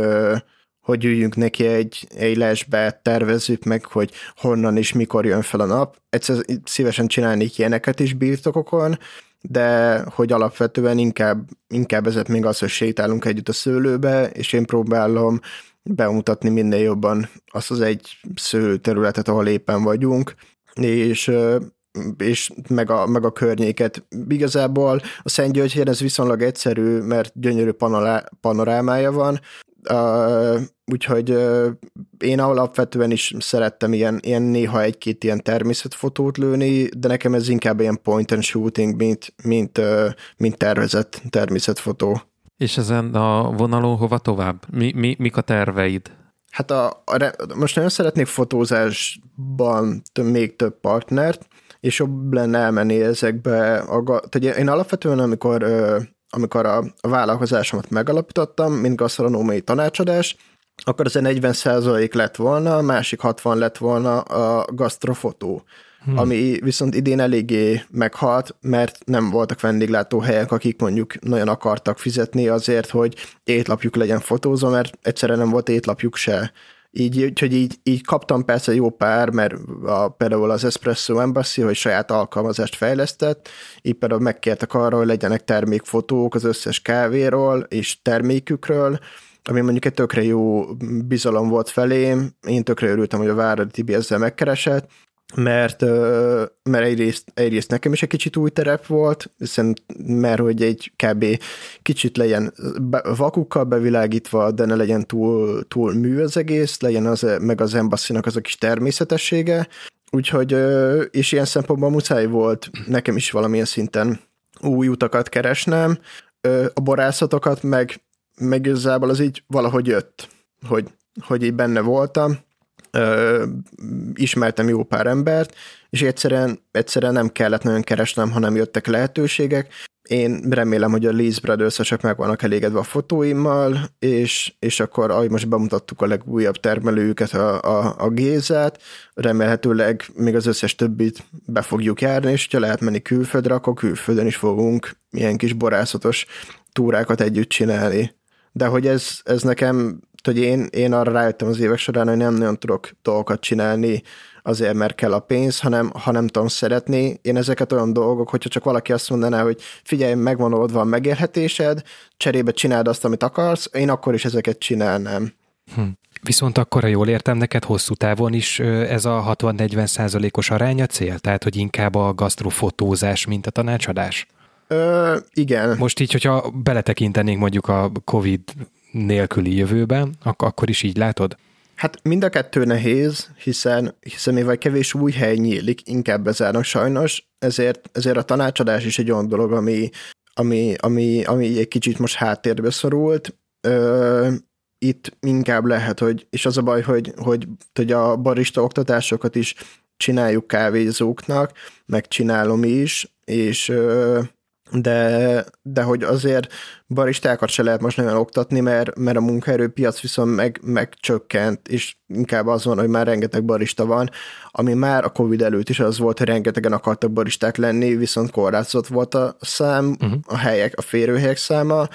hogy üljünk neki egy, egy lesbe, tervezzük meg, hogy honnan és mikor jön fel a nap. Egyszer szívesen csinálnék ilyeneket is birtokokon, de hogy alapvetően inkább, inkább ezért még az, hogy sétálunk együtt a szőlőbe, és én próbálom bemutatni minél jobban azt az egy szőlőterületet, ahol éppen vagyunk, és és meg a, meg a környéket. Igazából a Szent Györgyhelyen ez viszonylag egyszerű, mert gyönyörű panorámája van, Uh, úgyhogy uh, én alapvetően is szerettem ilyen, ilyen néha egy-két ilyen természetfotót lőni, de nekem ez inkább ilyen point and shooting, mint, mint, uh, mint tervezett természetfotó. És ezen a vonalon hova tovább? Mi, mi, mik a terveid? Hát a, a, most nagyon szeretnék fotózásban még több partnert, és jobb lenne elmenni ezekbe. A, tehát én alapvetően, amikor amikor a, a vállalkozásomat megalapítottam, mint gasztronómiai tanácsadás, akkor ez 40% lett volna, a másik 60 lett volna a gasztrofotó, hmm. ami viszont idén eléggé meghalt, mert nem voltak vendéglátóhelyek, akik mondjuk nagyon akartak fizetni azért, hogy étlapjuk legyen fotózva, mert egyszerűen nem volt étlapjuk se. Így, úgyhogy így, így kaptam persze jó pár, mert a, például az Espresso Embassy, hogy saját alkalmazást fejlesztett, így például megkértek arra, hogy legyenek termékfotók az összes kávéról és termékükről, ami mondjuk egy tökre jó bizalom volt felém, én tökre örültem, hogy a Váradi Tibi ezzel megkeresett, mert, mert egyrészt, egyrészt nekem is egy kicsit új terep volt, hiszen mert hogy egy kb. kicsit legyen vakukkal bevilágítva, de ne legyen túl, túl mű az egész, legyen az, meg az embasszinak az a kis természetessége, úgyhogy, és ilyen szempontból muszáj volt nekem is valamilyen szinten új utakat keresnem, a borászatokat meg, meg az így valahogy jött, hogy, hogy így benne voltam, ö, ismertem jó pár embert, és egyszerűen, egyszerűen nem kellett nagyon keresnem, hanem jöttek lehetőségek. Én remélem, hogy a Lees brothers meg vannak elégedve a fotóimmal, és, és akkor, ahogy most bemutattuk a legújabb termelőjüket, a, a, a Gézát, remélhetőleg még az összes többit be fogjuk járni, és ha lehet menni külföldre, akkor külföldön is fogunk ilyen kis borászatos túrákat együtt csinálni. De hogy ez, ez nekem hogy én, én arra rájöttem az évek során, hogy nem nagyon tudok dolgokat csinálni azért, mert kell a pénz, hanem ha nem tudom szeretni. Én ezeket olyan dolgok, hogyha csak valaki azt mondaná, hogy figyelj, megvan oldva a megélhetésed, cserébe csináld azt, amit akarsz, én akkor is ezeket csinálnám. Hm. Viszont akkor, ha jól értem, neked hosszú távon is ez a 60-40 százalékos aránya cél? Tehát, hogy inkább a gasztrofotózás, mint a tanácsadás? Ö, igen. Most így, hogyha beletekintenénk mondjuk a COVID nélküli jövőben, ak- akkor is így látod? Hát mind a kettő nehéz, hiszen, hiszen mivel kevés új hely nyílik, inkább bezárnak sajnos, ezért, ezért a tanácsadás is egy olyan dolog, ami, ami, ami, ami egy kicsit most háttérbe szorult. Ö, itt inkább lehet, hogy, és az a baj, hogy, hogy, hogy a barista oktatásokat is csináljuk kávézóknak, meg csinálom is, és ö, de, de hogy azért baristákat se lehet most nagyon oktatni, mert, mert a munkaerőpiac viszont meg, megcsökkent, és inkább az van, hogy már rengeteg barista van, ami már a Covid előtt is az volt, hogy rengetegen akartak baristák lenni, viszont korlátozott volt a szám, uh-huh. a helyek, a férőhelyek száma,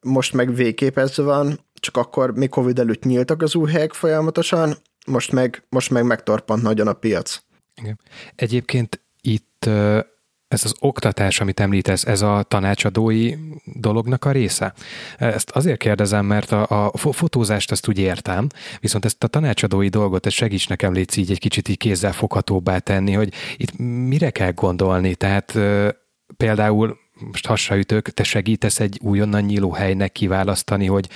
most meg végképezve van, csak akkor még Covid előtt nyíltak az új helyek folyamatosan, most meg, most meg megtorpant nagyon a piac. Igen. Egyébként itt ez az oktatás, amit említesz, ez a tanácsadói dolognak a része? Ezt azért kérdezem, mert a, a fotózást azt úgy értem, viszont ezt a tanácsadói dolgot, ez segíts nekem légy így egy kicsit így kézzel foghatóbbá tenni, hogy itt mire kell gondolni, tehát például most hasraütök, te segítesz egy újonnan nyíló helynek kiválasztani, hogy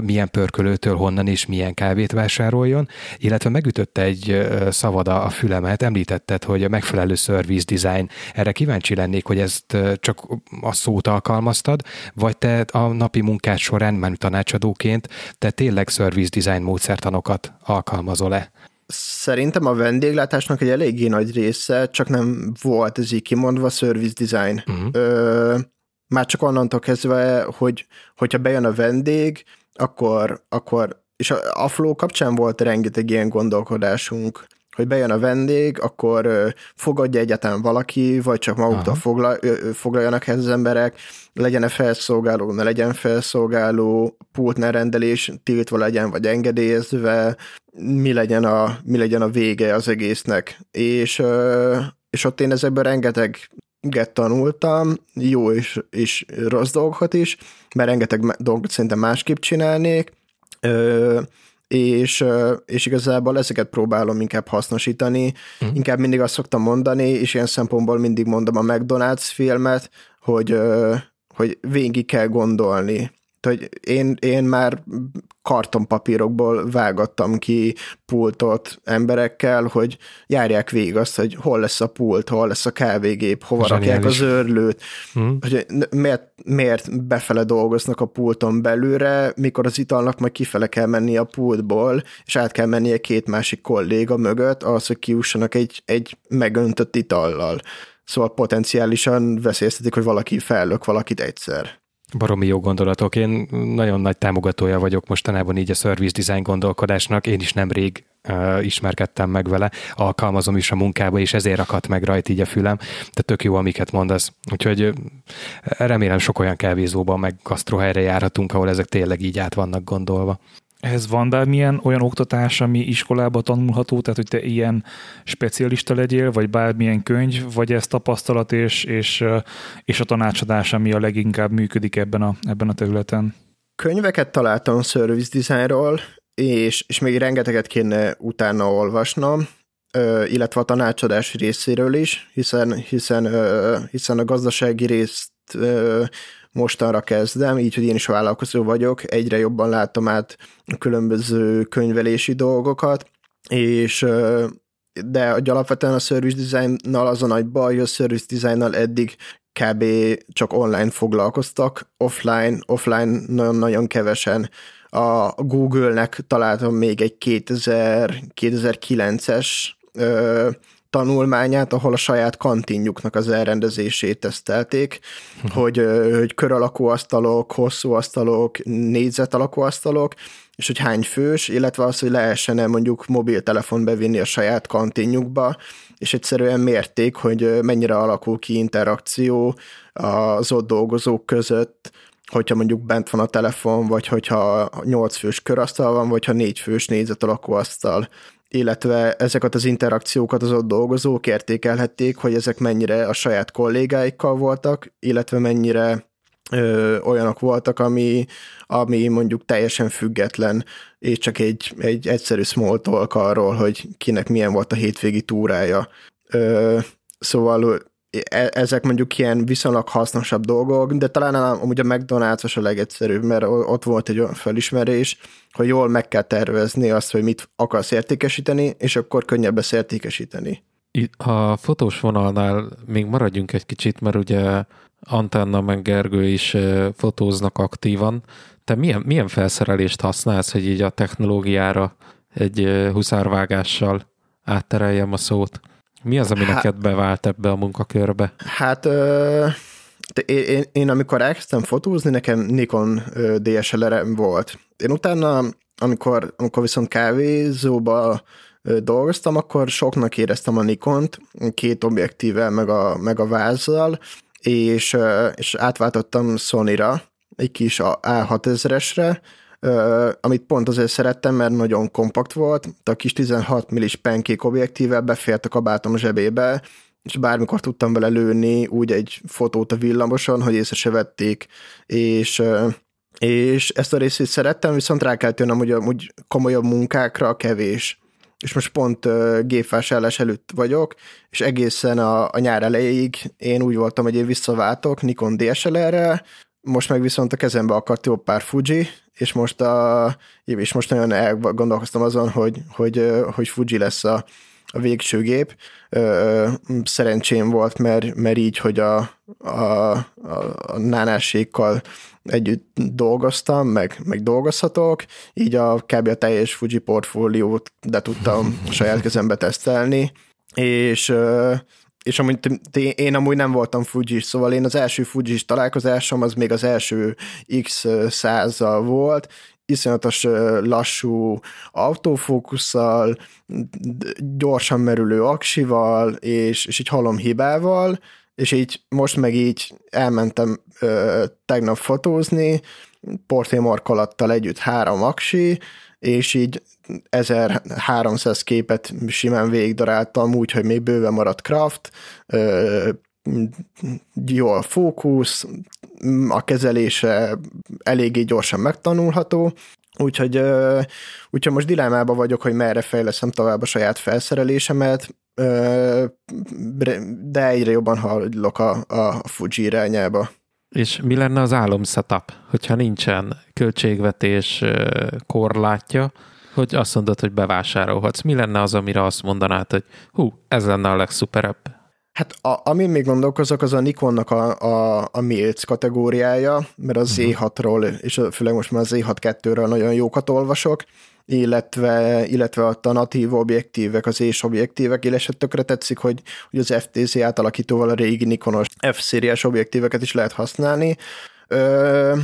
milyen pörkölőtől honnan és milyen kávét vásároljon, illetve megütötte egy szavad a fülemet, említetted, hogy a megfelelő service design. Erre kíváncsi lennék, hogy ezt csak a szót alkalmaztad, vagy te a napi munkát során, már tanácsadóként, te tényleg service design módszertanokat alkalmazol-e? Szerintem a vendéglátásnak egy eléggé nagy része, csak nem volt ez így kimondva, service design. Uh-huh. Ö, már csak onnantól kezdve, hogy hogyha bejön a vendég, akkor, akkor és a, a flow kapcsán volt rengeteg ilyen gondolkodásunk, hogy bejön a vendég, akkor fogadja egyáltalán valaki, vagy csak maguktól foglal, foglaljanak ez az emberek, legyen-e felszolgáló, ne legyen felszolgáló, pultnál rendelés tiltva legyen, vagy engedélyezve, mi legyen a, mi legyen a vége az egésznek. És, és ott én ezekből rengeteg get tanultam, jó és, és rossz dolgokat is, mert rengeteg dolgot szerintem másképp csinálnék, ö, és, és igazából ezeket próbálom inkább hasznosítani. Mm. Inkább mindig azt szoktam mondani, és ilyen szempontból mindig mondom a McDonald's filmet, hogy, hogy végig kell gondolni hogy én, én már kartonpapírokból vágattam ki pultot emberekkel, hogy járják végig azt, hogy hol lesz a pult, hol lesz a kávégép, hova Zseniális. rakják az őrlőt, hmm. hogy miért, miért befele dolgoznak a pulton belőle, mikor az italnak majd kifele kell menni a pultból, és át kell mennie két másik kolléga mögött, ahhoz, hogy kiussanak egy, egy megöntött itallal. Szóval potenciálisan veszélyeztetik, hogy valaki fellök valakit egyszer. Baromi jó gondolatok. Én nagyon nagy támogatója vagyok mostanában így a service design gondolkodásnak. Én is nemrég uh, ismerkedtem meg vele, alkalmazom is a munkába, és ezért akadt meg rajt így a fülem. De tök jó, amiket mondasz. Úgyhogy remélem sok olyan kávézóban, meg gasztrohelyre járhatunk, ahol ezek tényleg így át vannak gondolva. Ez van bármilyen olyan oktatás, ami iskolába tanulható, tehát hogy te ilyen specialista legyél, vagy bármilyen könyv, vagy ez tapasztalat és, és, és a tanácsadás, ami a leginkább működik ebben a, ebben a területen? Könyveket találtam service designról, és, és még rengeteget kéne utána olvasnom, illetve a tanácsadás részéről is, hiszen, hiszen, hiszen a gazdasági részt mostanra kezdem, így, hogy én is vállalkozó vagyok, egyre jobban látom át különböző könyvelési dolgokat, és de alapvetően a service designnal az a nagy baj, hogy a service designnal eddig kb. csak online foglalkoztak, offline, offline nagyon-nagyon kevesen. A Google-nek találtam még egy 2000, 2009-es tanulmányát, ahol a saját kantinjuknak az elrendezését tesztelték, uh-huh. hogy, hogy kör alakú asztalok, hosszú asztalok, négyzet alakú asztalok, és hogy hány fős, illetve az, hogy lehessen-e mondjuk mobiltelefon bevinni a saját kantinjukba, és egyszerűen mérték, hogy mennyire alakul ki interakció az ott dolgozók között, hogyha mondjuk bent van a telefon, vagy hogyha 8 fős körasztal van, vagy ha 4 fős négyzet alakú asztal illetve ezeket az interakciókat az ott dolgozók értékelhették, hogy ezek mennyire a saját kollégáikkal voltak, illetve mennyire ö, olyanok voltak, ami, ami mondjuk teljesen független, és csak egy, egy egyszerű small talk arról, hogy kinek milyen volt a hétvégi túrája. Ö, szóval ezek mondjuk ilyen viszonylag hasznosabb dolgok, de talán amúgy a McDonald's a legegyszerűbb, mert ott volt egy olyan felismerés, hogy jól meg kell tervezni azt, hogy mit akarsz értékesíteni, és akkor könnyebb lesz értékesíteni. A fotós vonalnál még maradjunk egy kicsit, mert ugye Antenna meg Gergő is fotóznak aktívan. Te milyen, milyen felszerelést használsz, hogy így a technológiára egy huszárvágással áttereljem a szót? Mi az, ami hát, neked bevált ebbe a munkakörbe? Hát ö, én, én, én amikor elkezdtem fotózni, nekem Nikon dslr volt. Én utána, amikor, amikor viszont kávézóba dolgoztam, akkor soknak éreztem a Nikont, két objektível, meg a, meg a vázzal, és, és átváltottam Sony-ra, egy kis A6000-esre, amit pont azért szerettem, mert nagyon kompakt volt, a kis 16 millis penkék objektível befért a kabátom zsebébe, és bármikor tudtam vele lőni úgy egy fotót a villamoson, hogy észre se vették, és és ezt a részét szerettem, viszont rá kell tűnnem, hogy amúgy komolyabb munkákra kevés. és most pont gépvásárlás előtt vagyok, és egészen a, a nyár elejéig én úgy voltam, hogy én visszaváltok Nikon DSLR-re, most meg viszont a kezembe akadt jó pár Fuji, és most, a, és most nagyon elgondolkoztam azon, hogy, hogy, hogy Fuji lesz a, a végső gép. Szerencsém volt, mert, mert így, hogy a, a, a, a nánásékkal együtt dolgoztam, meg, meg dolgozhatok, így a kb. a teljes Fuji portfóliót de tudtam saját kezembe tesztelni, és és amúgy én amúgy nem voltam fuji szóval én az első fuji találkozásom az még az első x 100 volt, iszonyatos lassú autófókusszal, gyorsan merülő aksival, és, és így halom hibával, és így most meg így elmentem ö, tegnap fotózni, portémarkalattal együtt három aksi, és így 1300 képet simán végigdaráltam, úgy, hogy még bőven maradt craft, jó a fókusz, a kezelése eléggé gyorsan megtanulható, úgyhogy, úgyhogy most dilemmában vagyok, hogy merre fejleszem tovább a saját felszerelésemet, de egyre jobban hallok a, a Fuji irányába. És mi lenne az álom setup, hogyha nincsen költségvetés korlátja, hogy azt mondod, hogy bevásárolhatsz. Mi lenne az, amire azt mondanád, hogy hú, ez lenne a legszuperebb? Hát a, amin még gondolkozok, az a Nikonnak a, a, a Milc kategóriája, mert a Z6-ról, és főleg most már az Z6-2-ről nagyon jókat olvasok, illetve, illetve a natív objektívek, az és objektívek, illetve tökre tetszik, hogy, hogy az FTC átalakítóval a régi Nikonos F-szériás objektíveket is lehet használni. Ö,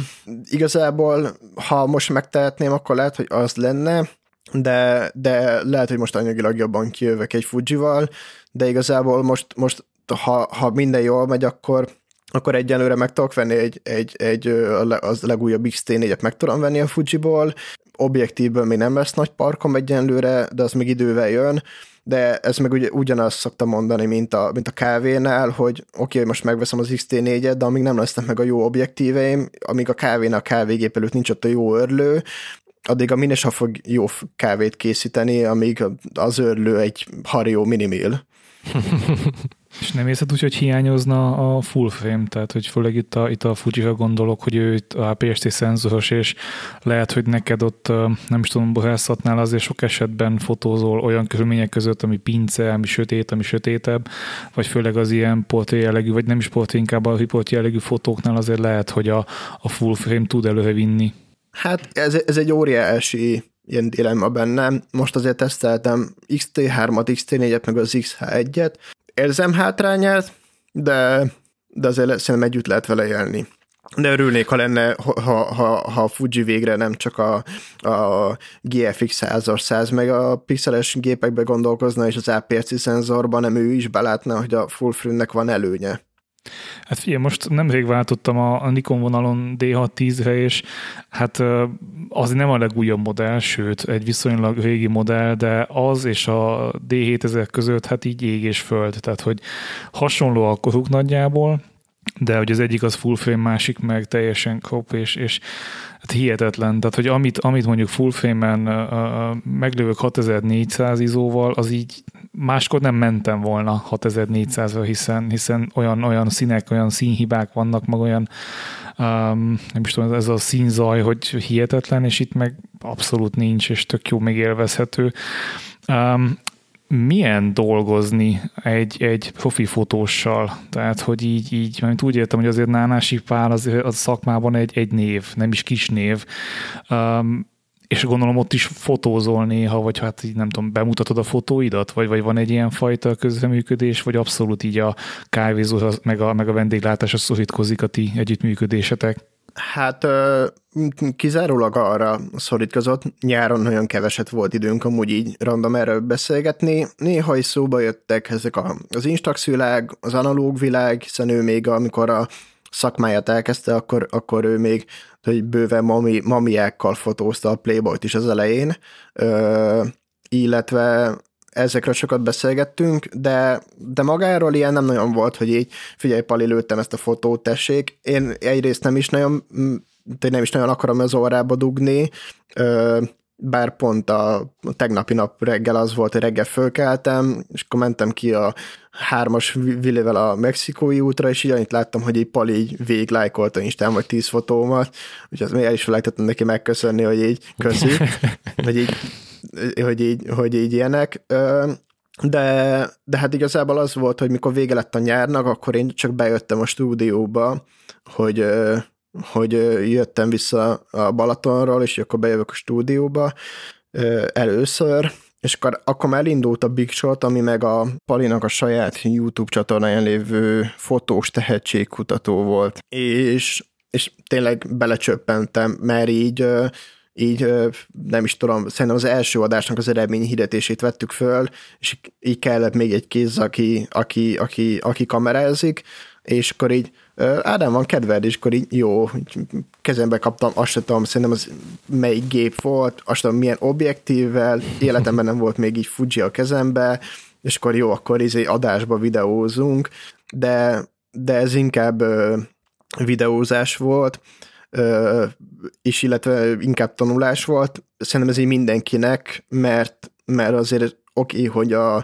igazából, ha most megtehetném, akkor lehet, hogy az lenne, de, de lehet, hogy most anyagilag jobban kijövök egy Fujival, de igazából most, most ha, ha minden jól megy, akkor akkor egyenlőre meg tudok venni egy, egy, egy az legújabb XT4-et meg tudom venni a Fujiból, objektívből még nem lesz nagy parkom egyenlőre, de az még idővel jön, de ez meg ugye ugyanazt szoktam mondani, mint a, mint a kávénál, hogy oké, okay, most megveszem az XT4-et, de amíg nem lesznek meg a jó objektíveim, amíg a kávénál a kávégép előtt nincs ott a jó örlő, addig a Minesa fog jó kávét készíteni, amíg az örlő egy Hario Minimil. <laughs> És nem érzed úgy, hogy hiányozna a full frame, tehát hogy főleg itt a, itt a fuji gondolok, hogy ő itt a APS-C szenzoros, és lehet, hogy neked ott nem is tudom, borászatnál azért sok esetben fotózol olyan körülmények között, ami pince, ami sötét, ami sötétebb, vagy főleg az ilyen portré jellegű, vagy nem is portré, inkább a riport jellegű fotóknál azért lehet, hogy a, a full frame tud előre vinni. Hát ez, ez egy óriási ilyen dilemma bennem. Most azért teszteltem XT3-at, XT4-et, meg az XH1-et. Érzem hátrányát, de, de azért szerintem együtt lehet vele élni. De örülnék, ha lenne, ha, ha, ha a Fuji végre nem csak a, a GFX 100 100 meg a pixeles gépekbe gondolkozna, és az APS-C szenzorban, nem ő is belátna, hogy a full frame-nek van előnye. Hát figyelj, most nemrég váltottam a, Nikon vonalon D610-re, és hát az nem a legújabb modell, sőt, egy viszonylag régi modell, de az és a D7000 között hát így ég és föld, tehát hogy hasonló a koruk nagyjából, de hogy az egyik az full frame, másik meg teljesen crop, és, és hát hihetetlen. Tehát, hogy amit, amit mondjuk full frame-en meglövök 6400 izóval, az így máskor nem mentem volna 6400-ra, hiszen, hiszen olyan, olyan színek, olyan színhibák vannak, meg olyan um, nem is tudom, ez a színzaj, hogy hihetetlen, és itt meg abszolút nincs, és tök jó, még élvezhető. Um, milyen dolgozni egy, egy profi fotóssal? Tehát, hogy így, így mert úgy értem, hogy azért Nánási Pál az, az szakmában egy, egy név, nem is kis név. Um, és gondolom ott is fotózol néha, vagy hát így nem tudom, bemutatod a fotóidat, vagy, vagy van egy ilyen fajta közreműködés, vagy abszolút így a kávézó, meg a, meg a vendéglátás a szorítkozik a ti együttműködésetek? Hát kizárólag arra szorítkozott. Nyáron nagyon keveset volt időnk amúgy így random erről beszélgetni. Néha is szóba jöttek ezek a, az Instax világ, az analóg világ, hiszen ő még amikor a szakmáját elkezdte, akkor, akkor ő még hogy bőven mami, mamiákkal fotózta a Playboy-t is az elején, ö, illetve ezekről sokat beszélgettünk, de, de magáról ilyen nem nagyon volt, hogy így figyelj, Pali, lőttem ezt a fotót, tessék. Én egyrészt nem is nagyon, nem is nagyon akarom az órába dugni, bár pont a tegnapi nap reggel az volt, hogy reggel fölkeltem, és akkor mentem ki a hármas villével a mexikói útra, és így annyit láttam, hogy egy Pali így véglájkolta Instán vagy tíz fotómat, úgyhogy az el is felejtettem neki megköszönni, hogy így köszi, <laughs> hogy így, hogy így, hogy így ilyenek. De, de hát igazából az volt, hogy mikor vége lett a nyárnak, akkor én csak bejöttem a stúdióba, hogy hogy jöttem vissza a Balatonról, és akkor bejövök a stúdióba először, és akkor, akkor már elindult a Big Shot, ami meg a Palinak a saját YouTube csatornáján lévő fotós tehetségkutató volt. És, és tényleg belecsöppentem, mert így így nem is tudom, szerintem az első adásnak az eredmény hirdetését vettük föl, és így kellett még egy kéz, aki, aki, aki, aki kamerázik, és akkor így Ádám, van kedved, és akkor így jó, kezembe kaptam, azt sem tudom, szerintem az melyik gép volt, azt tudom, milyen objektívvel, életemben nem volt még így Fuji a kezembe, és akkor jó, akkor izé adásba videózunk, de, de ez inkább ö, videózás volt, ö, és illetve inkább tanulás volt. Szerintem ez így mindenkinek, mert, mert azért oké, hogy a,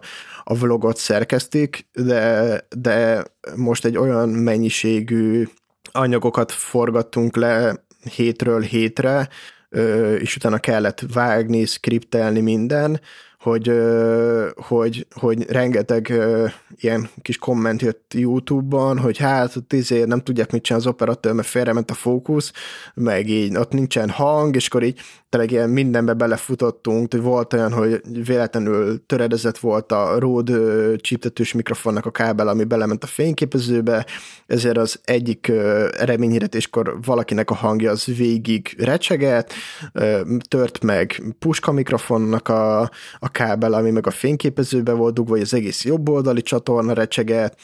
a vlogot szerkesztik, de, de most egy olyan mennyiségű anyagokat forgattunk le hétről hétre, és utána kellett vágni, skriptelni minden, hogy, hogy, hogy rengeteg ilyen kis komment jött YouTube-ban, hogy hát ott izé nem tudják mit csinálni az operatőr, mert félrement a fókusz, meg így ott nincsen hang, és akkor így tényleg ilyen mindenbe belefutottunk, hogy volt olyan, hogy véletlenül töredezett volt a Rode csíptetős mikrofonnak a kábel, ami belement a fényképezőbe, ezért az egyik eredményhirdetéskor valakinek a hangja az végig recseget, tört meg puska mikrofonnak a, a kábel, ami meg a fényképezőbe volt dugva, vagy az egész jobb oldali csatorna recseget,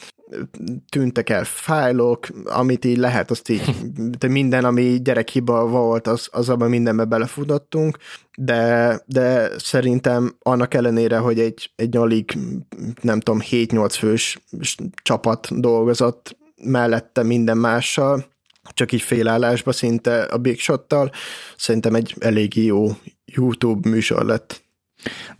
tűntek el fájlok, amit így lehet, azt így, <laughs> de minden, ami gyerekhiba volt, az, az abban mindenbe belefutottunk, de, de szerintem annak ellenére, hogy egy, egy alig, nem tudom, 7-8 fős csapat dolgozott mellette minden mással, csak így félállásba szinte a Big Shot-tal, szerintem egy elég jó YouTube műsor lett.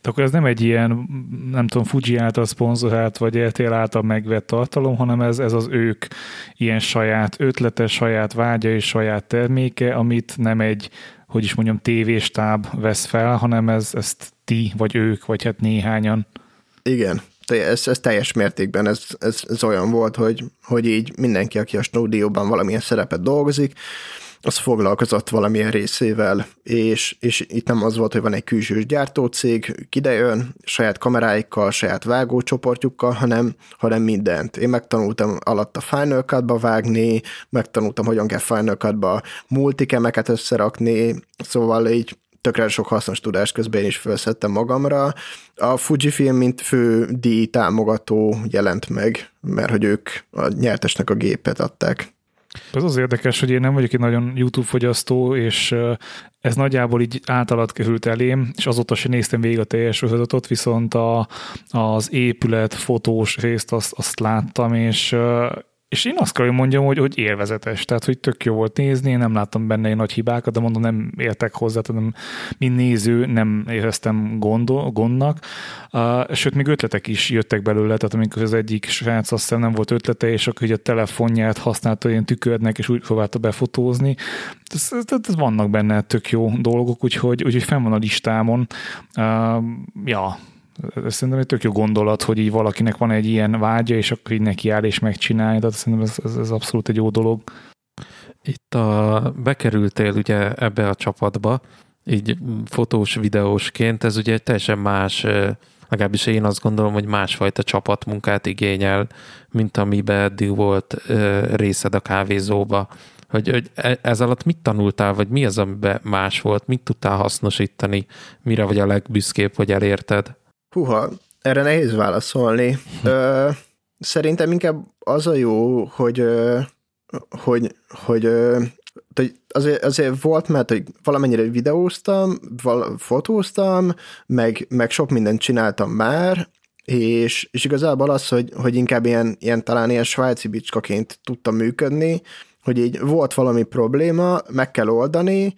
De akkor ez nem egy ilyen, nem tudom, Fuji által szponzorált, vagy RTL által megvett tartalom, hanem ez, ez az ők ilyen saját ötlete, saját vágya és saját terméke, amit nem egy, hogy is mondjam, tévéstáb vesz fel, hanem ez, ezt ti, vagy ők, vagy hát néhányan. Igen, ez, ez teljes mértékben ez, ez, ez olyan volt, hogy, hogy így mindenki, aki a stúdióban valamilyen szerepet dolgozik, az foglalkozott valamilyen részével, és, és itt nem az volt, hogy van egy külsős gyártócég, idejön, saját kameráikkal, saját vágócsoportjukkal, hanem, hanem mindent. Én megtanultam alatt a Final Cut-ba vágni, megtanultam, hogyan kell Final Cut-ba multikemeket összerakni, szóval így tökre sok hasznos tudást közben én is felszettem magamra. A Fujifilm, mint fő díj támogató jelent meg, mert hogy ők a nyertesnek a gépet adták. Ez az érdekes, hogy én nem vagyok egy nagyon YouTube fogyasztó, és ez nagyjából így általat került elém, és azóta sem néztem végig a teljes sorozatot, viszont a, az épület fotós részt azt, azt láttam, és és én azt kell, hogy mondjam, hogy, hogy élvezetes, tehát hogy tök jó volt nézni, én nem láttam benne egy nagy hibákat, de mondom, nem értek hozzá, tehát nem, mint néző nem éreztem gondol, gondnak, uh, sőt, még ötletek is jöttek belőle, tehát amikor az egyik srác azt nem volt ötlete, és akkor ugye a telefonját használta ilyen tükörnek, és úgy próbálta befotózni, tehát vannak benne tök jó dolgok, úgyhogy, úgyhogy fenn van a listámon. Uh, ja, ez szerintem egy tök jó gondolat, hogy így valakinek van egy ilyen vágya, és akkor így neki áll és megcsinálja, tehát szerintem ez, ez, ez abszolút egy jó dolog. Itt a, bekerültél ugye ebbe a csapatba, így fotós, videósként, ez ugye teljesen más, legalábbis én azt gondolom, hogy másfajta csapatmunkát igényel, mint amiben eddig volt részed a kávézóba. Hogy, hogy e, ez alatt mit tanultál, vagy mi az, amiben más volt, mit tudtál hasznosítani, mire vagy a legbüszkébb, hogy elérted? Húha, erre nehéz válaszolni. Ö, szerintem inkább az a jó, hogy, hogy, hogy, hogy azért, azért volt, mert hogy valamennyire videóztam, val, fotóztam, meg, meg sok mindent csináltam már, és, és igazából az, hogy, hogy inkább ilyen, ilyen talán ilyen svájci bicskaként tudtam működni, hogy így volt valami probléma, meg kell oldani,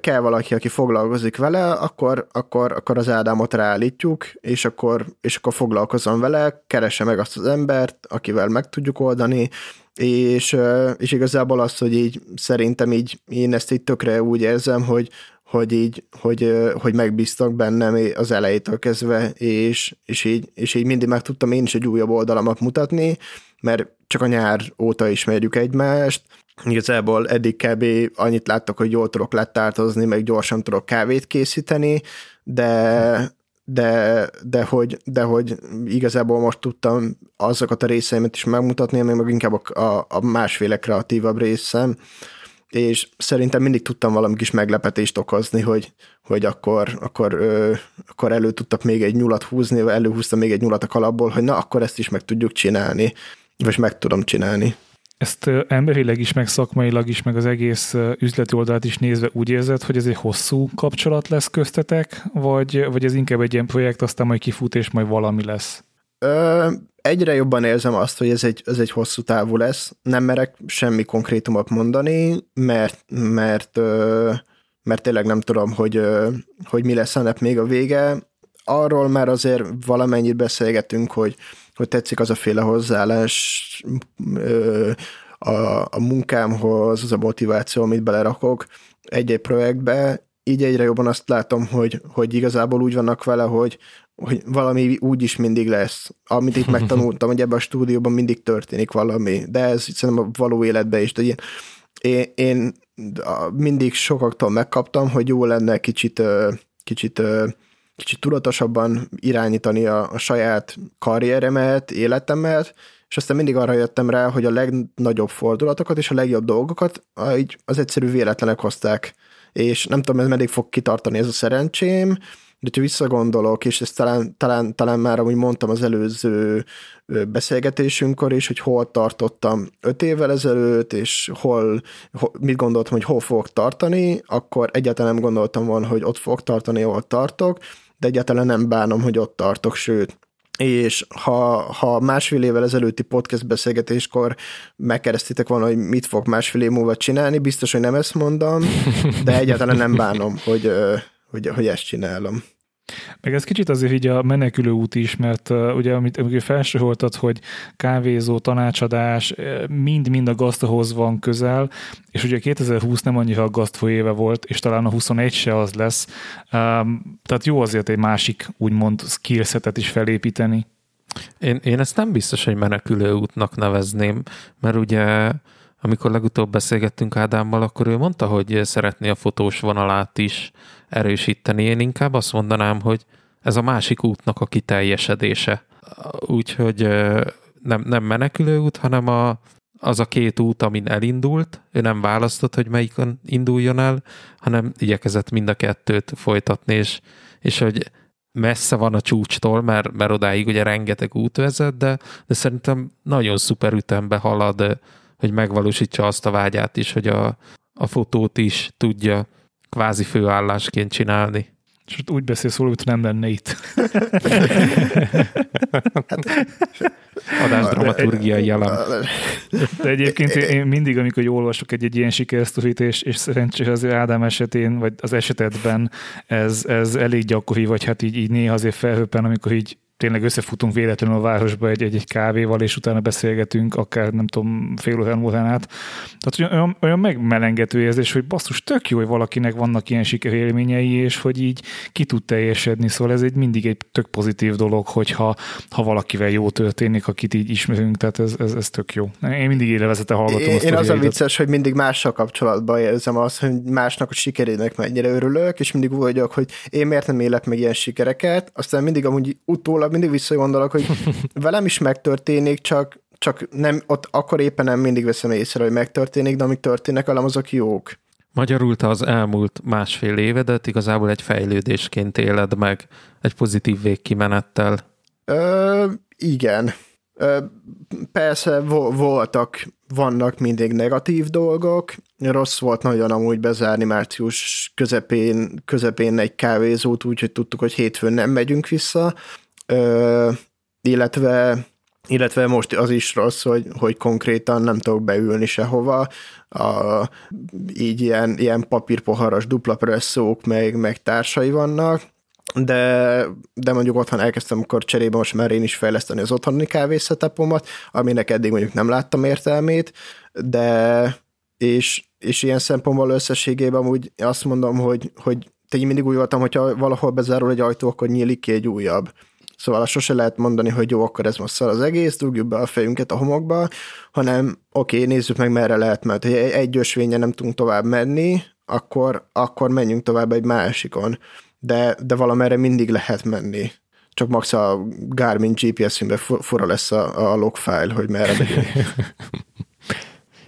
kell valaki, aki foglalkozik vele, akkor, akkor, akkor az Ádámot ráállítjuk, és akkor, és akkor foglalkozom vele, keresse meg azt az embert, akivel meg tudjuk oldani, és, és igazából azt, hogy így szerintem így én ezt így tökre úgy érzem, hogy, hogy így, hogy, hogy megbíztak bennem az elejétől kezdve, és, és, így, és így mindig meg tudtam én is egy újabb oldalamat mutatni, mert csak a nyár óta ismerjük egymást, igazából eddig kb. annyit láttak, hogy jól tudok lettártozni, meg gyorsan tudok kávét készíteni, de, de, de, hogy, de hogy igazából most tudtam azokat a részeimet is megmutatni, ami meg inkább a, a másféle kreatívabb részem, és szerintem mindig tudtam valami kis meglepetést okozni, hogy, hogy akkor, akkor, ö, akkor elő tudtak még egy nyulat húzni, vagy előhúztam még egy nyulat a kalapból, hogy na, akkor ezt is meg tudjuk csinálni, vagy meg tudom csinálni. Ezt emberileg is, meg szakmailag is, meg az egész üzleti oldalt is nézve úgy érzed, hogy ez egy hosszú kapcsolat lesz köztetek, vagy, vagy ez inkább egy ilyen projekt, aztán majd kifut, és majd valami lesz? Ö, egyre jobban érzem azt, hogy ez egy, ez egy hosszú távú lesz. Nem merek semmi konkrétumot mondani, mert, mert, mert tényleg nem tudom, hogy, hogy mi lesz ennek még a vége. Arról már azért valamennyit beszélgetünk, hogy, hogy tetszik az a féle hozzáállás a, a munkámhoz, az a motiváció, amit belerakok egy-egy projektbe, így egyre jobban azt látom, hogy, hogy igazából úgy vannak vele, hogy, hogy valami úgy is mindig lesz. Amit itt megtanultam, hogy ebben a stúdióban mindig történik valami, de ez szerintem a való életben is. De én, én, én mindig sokaktól megkaptam, hogy jó lenne kicsit, kicsit, kicsit tudatosabban irányítani a, a saját karrieremet, életemet, és aztán mindig arra jöttem rá, hogy a legnagyobb fordulatokat és a legjobb dolgokat az egyszerű véletlenek hozták. És nem tudom, ez meddig fog kitartani ez a szerencsém, de ha visszagondolok, és ezt talán, talán, talán már amúgy mondtam az előző beszélgetésünkkor is, hogy hol tartottam öt évvel ezelőtt, és hol, hol mit gondoltam, hogy hol fogok tartani, akkor egyáltalán nem gondoltam volna, hogy ott fogok tartani, ahol tartok, egyáltalán nem bánom, hogy ott tartok, sőt, és ha, ha másfél évvel ezelőtti podcast beszélgetéskor megkeresztitek volna, hogy mit fog másfél év múlva csinálni, biztos, hogy nem ezt mondom, de egyáltalán nem bánom, hogy, hogy, hogy ezt csinálom. Meg ez kicsit azért így a menekülő út is, mert uh, ugye amit, amit felsoroltad, hogy kávézó, tanácsadás, mind-mind a gazdahoz van közel, és ugye 2020 nem annyira a gazdafoly éve volt, és talán a 21 se az lesz. Um, tehát jó azért egy másik, úgymond skillsetet is felépíteni. Én, én ezt nem biztos, hogy menekülő útnak nevezném, mert ugye amikor legutóbb beszélgettünk Ádámmal, akkor ő mondta, hogy szeretné a fotós vonalát is erősíteni. Én inkább azt mondanám, hogy ez a másik útnak a kiteljesedése. Úgyhogy nem, nem menekülő út, hanem a, az a két út, amin elindult. Ő nem választott, hogy melyikon induljon el, hanem igyekezett mind a kettőt folytatni, és, és hogy messze van a csúcstól, mert, mert odáig ugye rengeteg út vezet, de, de szerintem nagyon szuper ütembe halad, hogy megvalósítsa azt a vágyát is, hogy a, a fotót is tudja kvázi főállásként csinálni. És úgy beszélsz róla, hogy nem lenne itt. Adás dramaturgiai jelen. De egyébként én mindig, amikor jól olvasok egy, egy ilyen sikersztorit, és, és szerencsés az Ádám esetén, vagy az esetedben ez, ez elég gyakori, vagy hát így, így néha azért felhőppen, amikor így tényleg összefutunk véletlenül a városba egy, egy, egy kávéval, és utána beszélgetünk, akár nem tudom, fél órán órán át. Tehát olyan, olyan megmelengető érzés, hogy basszus, tök jó, hogy valakinek vannak ilyen sikerélményei, és hogy így ki tud teljesedni. Szóval ez egy mindig egy tök pozitív dolog, hogyha ha valakivel jó történik, akit így ismerünk, tehát ez, ez, ez tök jó. Én mindig élvezete hallgatom én, azt. Én az a vicces, hogy mindig mással kapcsolatban érzem azt, hogy másnak a sikerének mennyire örülök, és mindig úgy vagyok, hogy én miért nem élek meg ilyen sikereket, aztán mindig amúgy utólag utólag mindig visszagondolok, hogy <laughs> velem is megtörténik, csak, csak nem, ott akkor éppen nem mindig veszem észre, hogy megtörténik, de amik történnek velem, azok jók. Magyarul te az elmúlt másfél évedet igazából egy fejlődésként éled meg, egy pozitív végkimenettel. Ö, igen. Ö, persze vo- voltak, vannak mindig negatív dolgok. Rossz volt nagyon amúgy bezárni március közepén, közepén egy kávézót, úgyhogy tudtuk, hogy hétfőn nem megyünk vissza, Ö, illetve illetve most az is rossz, hogy, hogy konkrétan nem tudok beülni sehova, a, így ilyen, ilyen papírpoharas dupla presszók, meg, meg társai vannak, de, de mondjuk otthon elkezdtem akkor cserébe most már én is fejleszteni az otthoni kávészetapomat, aminek eddig mondjuk nem láttam értelmét, de és, és ilyen szempontból összességében úgy azt mondom, hogy, hogy én mindig úgy voltam, hogyha valahol bezárul egy ajtó, akkor nyílik ki egy újabb. Szóval sose lehet mondani, hogy jó, akkor ez most szar az egész, dugjuk be a fejünket a homokba, hanem oké, okay, nézzük meg, merre lehet, mert ha egy ösvényen nem tudunk tovább menni, akkor, akkor menjünk tovább egy másikon. De, de valamerre mindig lehet menni. Csak max a Garmin GPS-ünkben fura lesz a, a logfile, hogy merre megyünk. <laughs>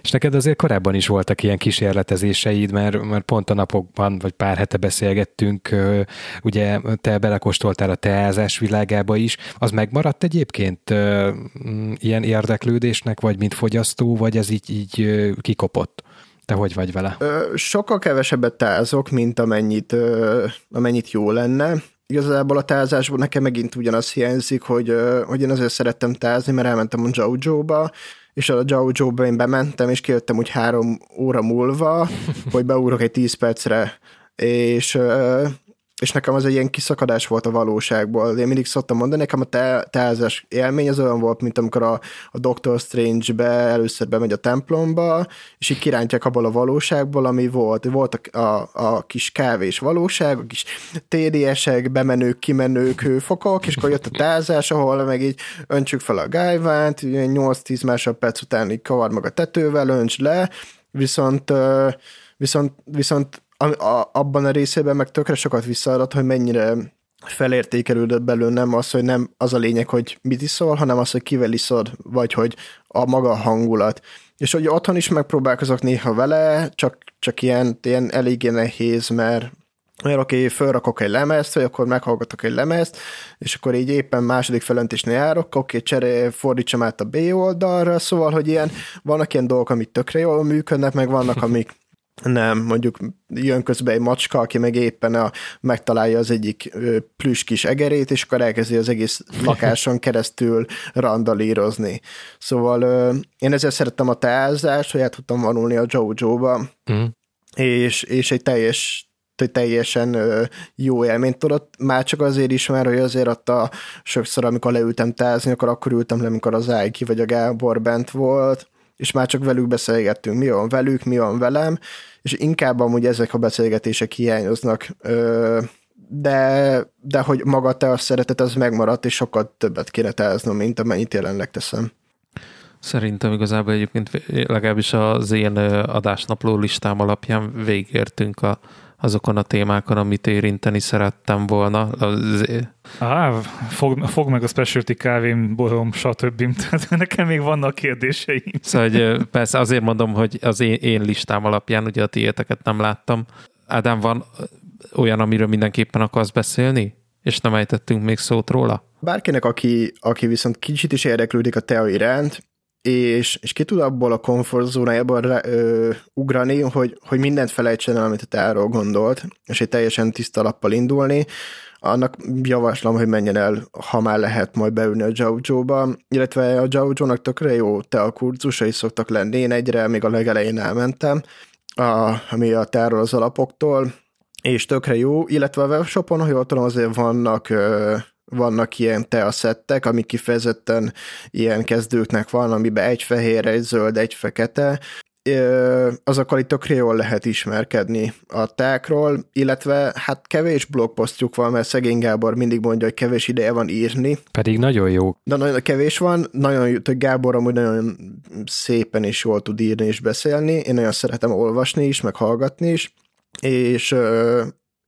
És neked azért korábban is voltak ilyen kísérletezéseid, mert, mert pont a napokban, vagy pár hete beszélgettünk, ugye te belekostoltál a teázás világába is, az megmaradt egyébként ilyen érdeklődésnek, vagy mint fogyasztó, vagy ez így, így kikopott? Te hogy vagy vele? Sokkal kevesebbet tázok, mint amennyit, amennyit jó lenne igazából a tázásból nekem megint ugyanaz hiányzik, hogy, hogy én azért szerettem tázni, mert elmentem a Jojo-ba, és a Jojo-ba én bementem, és kijöttem úgy három óra múlva, hogy beúrok egy tíz percre, és és nekem az egy ilyen kiszakadás volt a valóságból. Én mindig szoktam mondani, nekem a tázás élmény az olyan volt, mint amikor a, a Doctor Strange-be először bemegy a templomba, és így kirántják abból a valóságból, ami volt. Volt a, a, a kis kávés valóság, a kis TDS-ek, bemenők, kimenők, hőfokok, és akkor jött a tázás, ahol meg így öntsük fel a gájvánt, 8-10 másodperc után így kavar meg a tetővel, önts le, viszont viszont, viszont a, abban a részében meg tökre sokat visszaadat, hogy mennyire felértékelődött belőle nem az, hogy nem az a lényeg, hogy mit iszol, hanem az, hogy kivel iszod, vagy hogy a maga hangulat. És hogy otthon is megpróbálkozok néha vele, csak, csak ilyen, ilyen eléggé nehéz, mert mert oké, okay, felrakok egy lemezt, vagy akkor meghallgatok egy lemezt, és akkor így éppen második felöntésnél járok, oké, okay, cseré, fordítsam át a B oldalra, szóval, hogy ilyen, vannak ilyen dolgok, amik tökre jól működnek, meg vannak, amik nem, mondjuk jön közben egy macska, aki meg éppen a, megtalálja az egyik plüss kis egerét, és akkor elkezdi az egész lakáson <laughs> keresztül randalírozni. Szóval én ezzel szerettem a teázást, hogy el tudtam vonulni a Jojo-ba, mm. és, és egy teljes teljesen jó élményt tudott, már csak azért is, mert hogy azért ott a sokszor, amikor leültem tázni, akkor akkor ültem le, amikor az Ájki vagy a Gábor bent volt, és már csak velük beszélgettünk, mi van velük, mi van velem, és inkább amúgy ezek a beszélgetések hiányoznak, de, de hogy maga te a szeretet az megmaradt, és sokkal többet kéne teáznom, mint amennyit jelenleg teszem. Szerintem igazából egyébként legalábbis az én adásnapló listám alapján végértünk a azokon a témákon, amit érinteni szerettem volna. Az... Á, fog, fog meg a specialty kávém, borom, stb. <laughs> Tehát nekem még vannak kérdéseim. Szóval hogy persze azért mondom, hogy az én, én listám alapján, ugye a tiéteket nem láttam. Ádám, van olyan, amiről mindenképpen akarsz beszélni? És nem ejtettünk még szót róla? Bárkinek, aki, aki viszont kicsit is érdeklődik a tea iránt, és, és ki tud abból a komfortzónájából ö, ugrani, hogy, hogy mindent felejtsen el, amit a teáról gondolt, és egy teljesen tiszta lappal indulni, annak javaslom, hogy menjen el, ha már lehet majd beülni a Jojo-ba, illetve a Jojo-nak tökre jó a kurzusai szoktak lenni, én egyre még a legelején elmentem, a, ami a teáról az alapoktól, és tökre jó, illetve a webshopon, hogy jól tudom, azért vannak ö, vannak ilyen teaszettek, ami kifejezetten ilyen kezdőknek van, amiben egy fehér, egy zöld, egy fekete, azokkal itt tökre jól lehet ismerkedni a teákról, illetve hát kevés blogposztjuk van, mert szegény Gábor mindig mondja, hogy kevés ideje van írni. Pedig nagyon jó. De nagyon kevés van, nagyon hogy Gábor amúgy nagyon szépen is jól tud írni és beszélni, én nagyon szeretem olvasni is, meg hallgatni is, és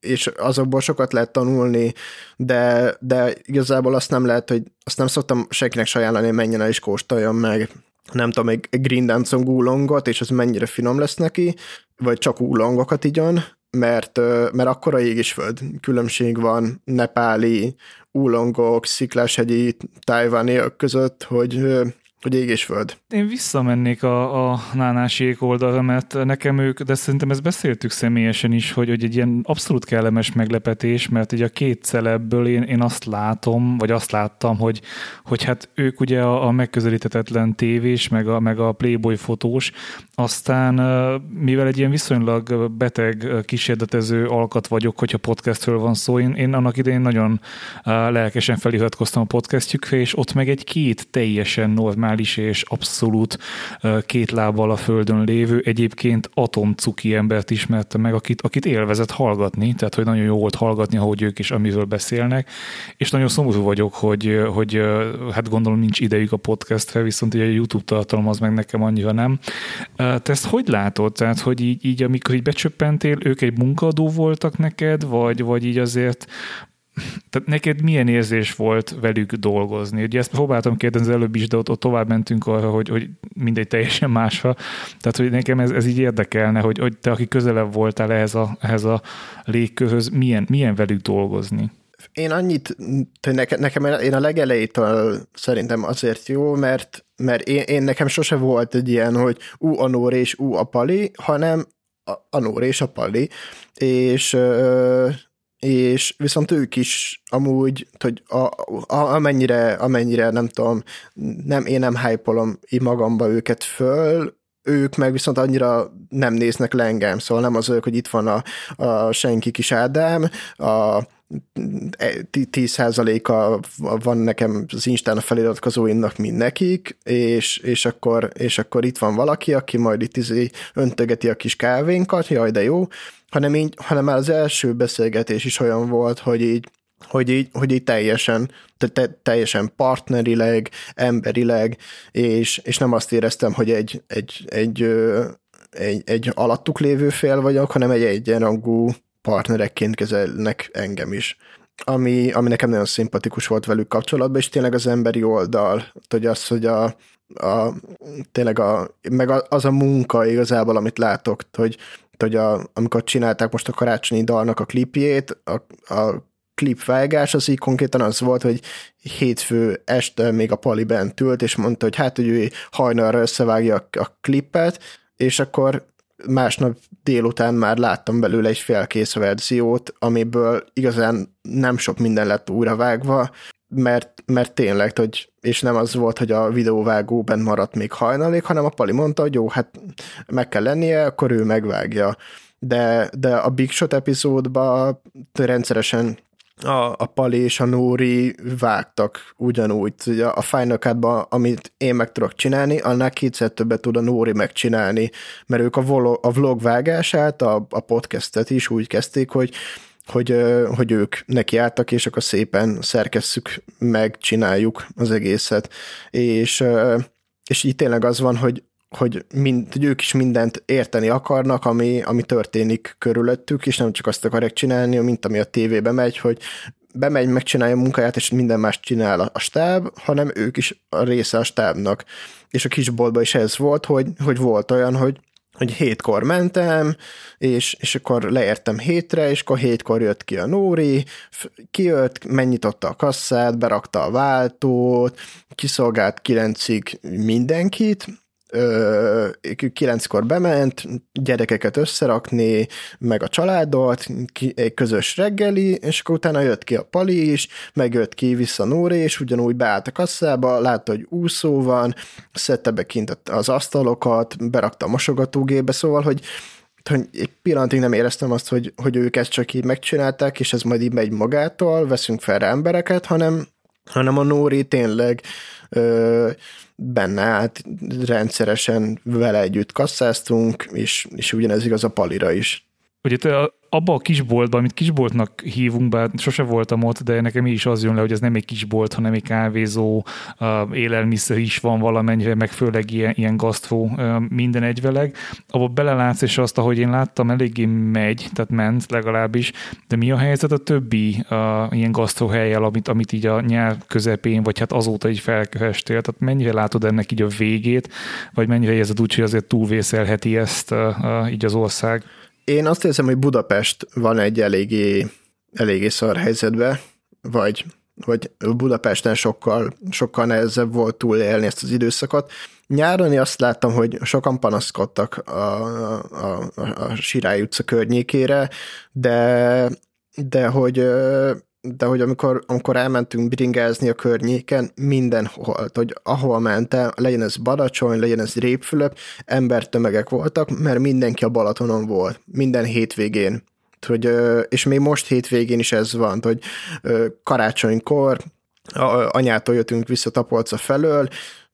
és azokból sokat lehet tanulni, de, de igazából azt nem lehet, hogy azt nem szoktam senkinek sajánlani, hogy menjen el és kóstoljam meg. Nem tudom, egy Green Dancing úlongot, és az mennyire finom lesz neki, vagy csak úlongokat igyon, mert, mert akkora ég és föld különbség van nepáli úlongok, sziklashegyi, tájvániak között, hogy hogy ég és föld. Én visszamennék a, a nánásék oldalra, mert nekem ők, de szerintem ezt beszéltük személyesen is, hogy, hogy egy ilyen abszolút kellemes meglepetés, mert ugye a két celebből én, én azt látom, vagy azt láttam, hogy, hogy hát ők ugye a, a megközelíthetetlen tévés, meg a, meg a Playboy fotós, aztán mivel egy ilyen viszonylag beteg kísérletező alkat vagyok, hogyha podcastről van szó, én, én annak idején nagyon lelkesen feliratkoztam a podcastjükre, és ott meg egy két teljesen normális és abszolút két lábbal a földön lévő, egyébként atomcuki embert ismertem meg, akit, akit élvezett hallgatni, tehát hogy nagyon jó volt hallgatni, ahogy ők is amiről beszélnek, és nagyon szomorú vagyok, hogy, hogy hát gondolom nincs idejük a podcastre, viszont ugye a YouTube tartalom az meg nekem annyira nem. Te ezt hogy látod? Tehát, hogy így, így amikor így becsöppentél, ők egy munkadó voltak neked, vagy, vagy így azért tehát neked milyen érzés volt velük dolgozni? Ugye ezt próbáltam kérdezni az előbb is, de ott, ott tovább mentünk arra, hogy, hogy mindegy teljesen másra. Tehát, hogy nekem ez, ez így érdekelne, hogy, hogy te, aki közelebb voltál ehhez a, ehhez a légkörhöz, milyen, milyen velük dolgozni? Én annyit, nekem, nekem én a legelejétől szerintem azért jó, mert, mert én, én nekem sose volt egy ilyen, hogy ú, a Nóri és ú, a Pali, hanem a, a Nóri és a Pali, és és viszont ők is amúgy, hogy a, a, amennyire, amennyire nem tudom, nem, én nem hype így magamba őket föl, ők meg viszont annyira nem néznek le engem, szóval nem az ők, hogy itt van a, a senki kis Ádám, a 10%-a van nekem az Instán a feliratkozóimnak, mint nekik, és, és, akkor, és akkor itt van valaki, aki majd itt izé öntögeti a kis kávénkat, jaj, de jó, hanem, így, hanem már az első beszélgetés is olyan volt, hogy így, hogy így, hogy így teljesen, te, te, teljesen partnerileg, emberileg, és, és nem azt éreztem, hogy egy, egy, egy, egy, egy alattuk lévő fél vagyok, hanem egy egyenrangú partnerekként kezelnek engem is. Ami, ami nekem nagyon szimpatikus volt velük kapcsolatban, és tényleg az emberi oldal, hogy az, hogy a, a tényleg a, meg az a munka igazából, amit látok, hogy, hogy a, amikor csinálták most a karácsonyi dalnak a klipjét, a, a klipvágás az így konkrétan az volt, hogy hétfő este még a Pali bent ült, és mondta, hogy hát, hogy ő hajnalra összevágja a, a klippet, és akkor másnap délután már láttam belőle egy felkész verziót, amiből igazán nem sok minden lett újra vágva, mert, mert tényleg, hogy, és nem az volt, hogy a videóvágó bent maradt még hajnalig, hanem a Pali mondta, hogy jó, hát meg kell lennie, akkor ő megvágja. De, de a Big Shot epizódban rendszeresen a, a Pali és a Nóri vágtak ugyanúgy. Ugye a Final cut amit én meg tudok csinálni, annál kétszer többet tud a Nóri megcsinálni, mert ők a, vlog, a vlog vágását, a, a podcastet is úgy kezdték, hogy hogy, hogy ők nekiálltak, és akkor szépen szerkesszük, megcsináljuk az egészet. És, és így tényleg az van, hogy, hogy, mind, hogy ők is mindent érteni akarnak, ami, ami történik körülöttük, és nem csak azt akarják csinálni, mint ami a tévébe megy, hogy bemegy, megcsinálja a munkáját, és minden más csinál a stáb, hanem ők is a része a stábnak. És a kisboltban is ez volt, hogy, hogy volt olyan, hogy hogy hétkor mentem, és, és akkor leértem hétre, és akkor hétkor jött ki a Nóri, kijött, megnyitotta a kasszát, berakta a váltót, kiszolgált kilencig mindenkit, kilenckor bement, gyerekeket összerakni, meg a családot, egy közös reggeli, és akkor utána jött ki a Pali is, meg jött ki vissza Nóri, és ugyanúgy beállt a kasszába, látta, hogy úszó van, szedte be kint az asztalokat, berakta a mosogatógébe, szóval, hogy hogy egy pillanatig nem éreztem azt, hogy, hogy ők ezt csak így megcsinálták, és ez majd így megy magától, veszünk fel embereket, hanem, hanem a Nóri tényleg ö, benne állt, rendszeresen vele együtt kasszáztunk, és, és ugyanez igaz a Palira is. Ugye te abba a kisboltban, amit kisboltnak hívunk, bár sose voltam ott, de nekem is az jön le, hogy ez nem egy kisbolt, hanem egy kávézó, élelmiszer is van valamennyire, meg főleg ilyen, ilyen gasztró minden egyveleg. Abba belelátsz, és azt, ahogy én láttam, eléggé megy, tehát ment legalábbis, de mi a helyzet a többi uh, ilyen helyjel, amit, amit így a nyár közepén, vagy hát azóta így felkerestél, tehát mennyire látod ennek így a végét, vagy mennyire érzed úgy, hogy azért túlvészelheti ezt uh, így az ország? Én azt érzem, hogy Budapest van egy eléggé, eléggé szar helyzetbe, vagy hogy Budapesten sokkal, sokkal nehezebb volt túlélni ezt az időszakot. Nyáron azt láttam, hogy sokan panaszkodtak a, a, a, a Sirály utca környékére, de, de hogy de hogy amikor, amikor elmentünk bringázni a környéken, mindenhol, hogy ahol mentem, legyen ez Badacsony, legyen ez Répfülöp, embertömegek voltak, mert mindenki a Balatonon volt, minden hétvégén. Hogy, és még most hétvégén is ez van, hogy karácsonykor anyától jöttünk vissza Tapolca felől,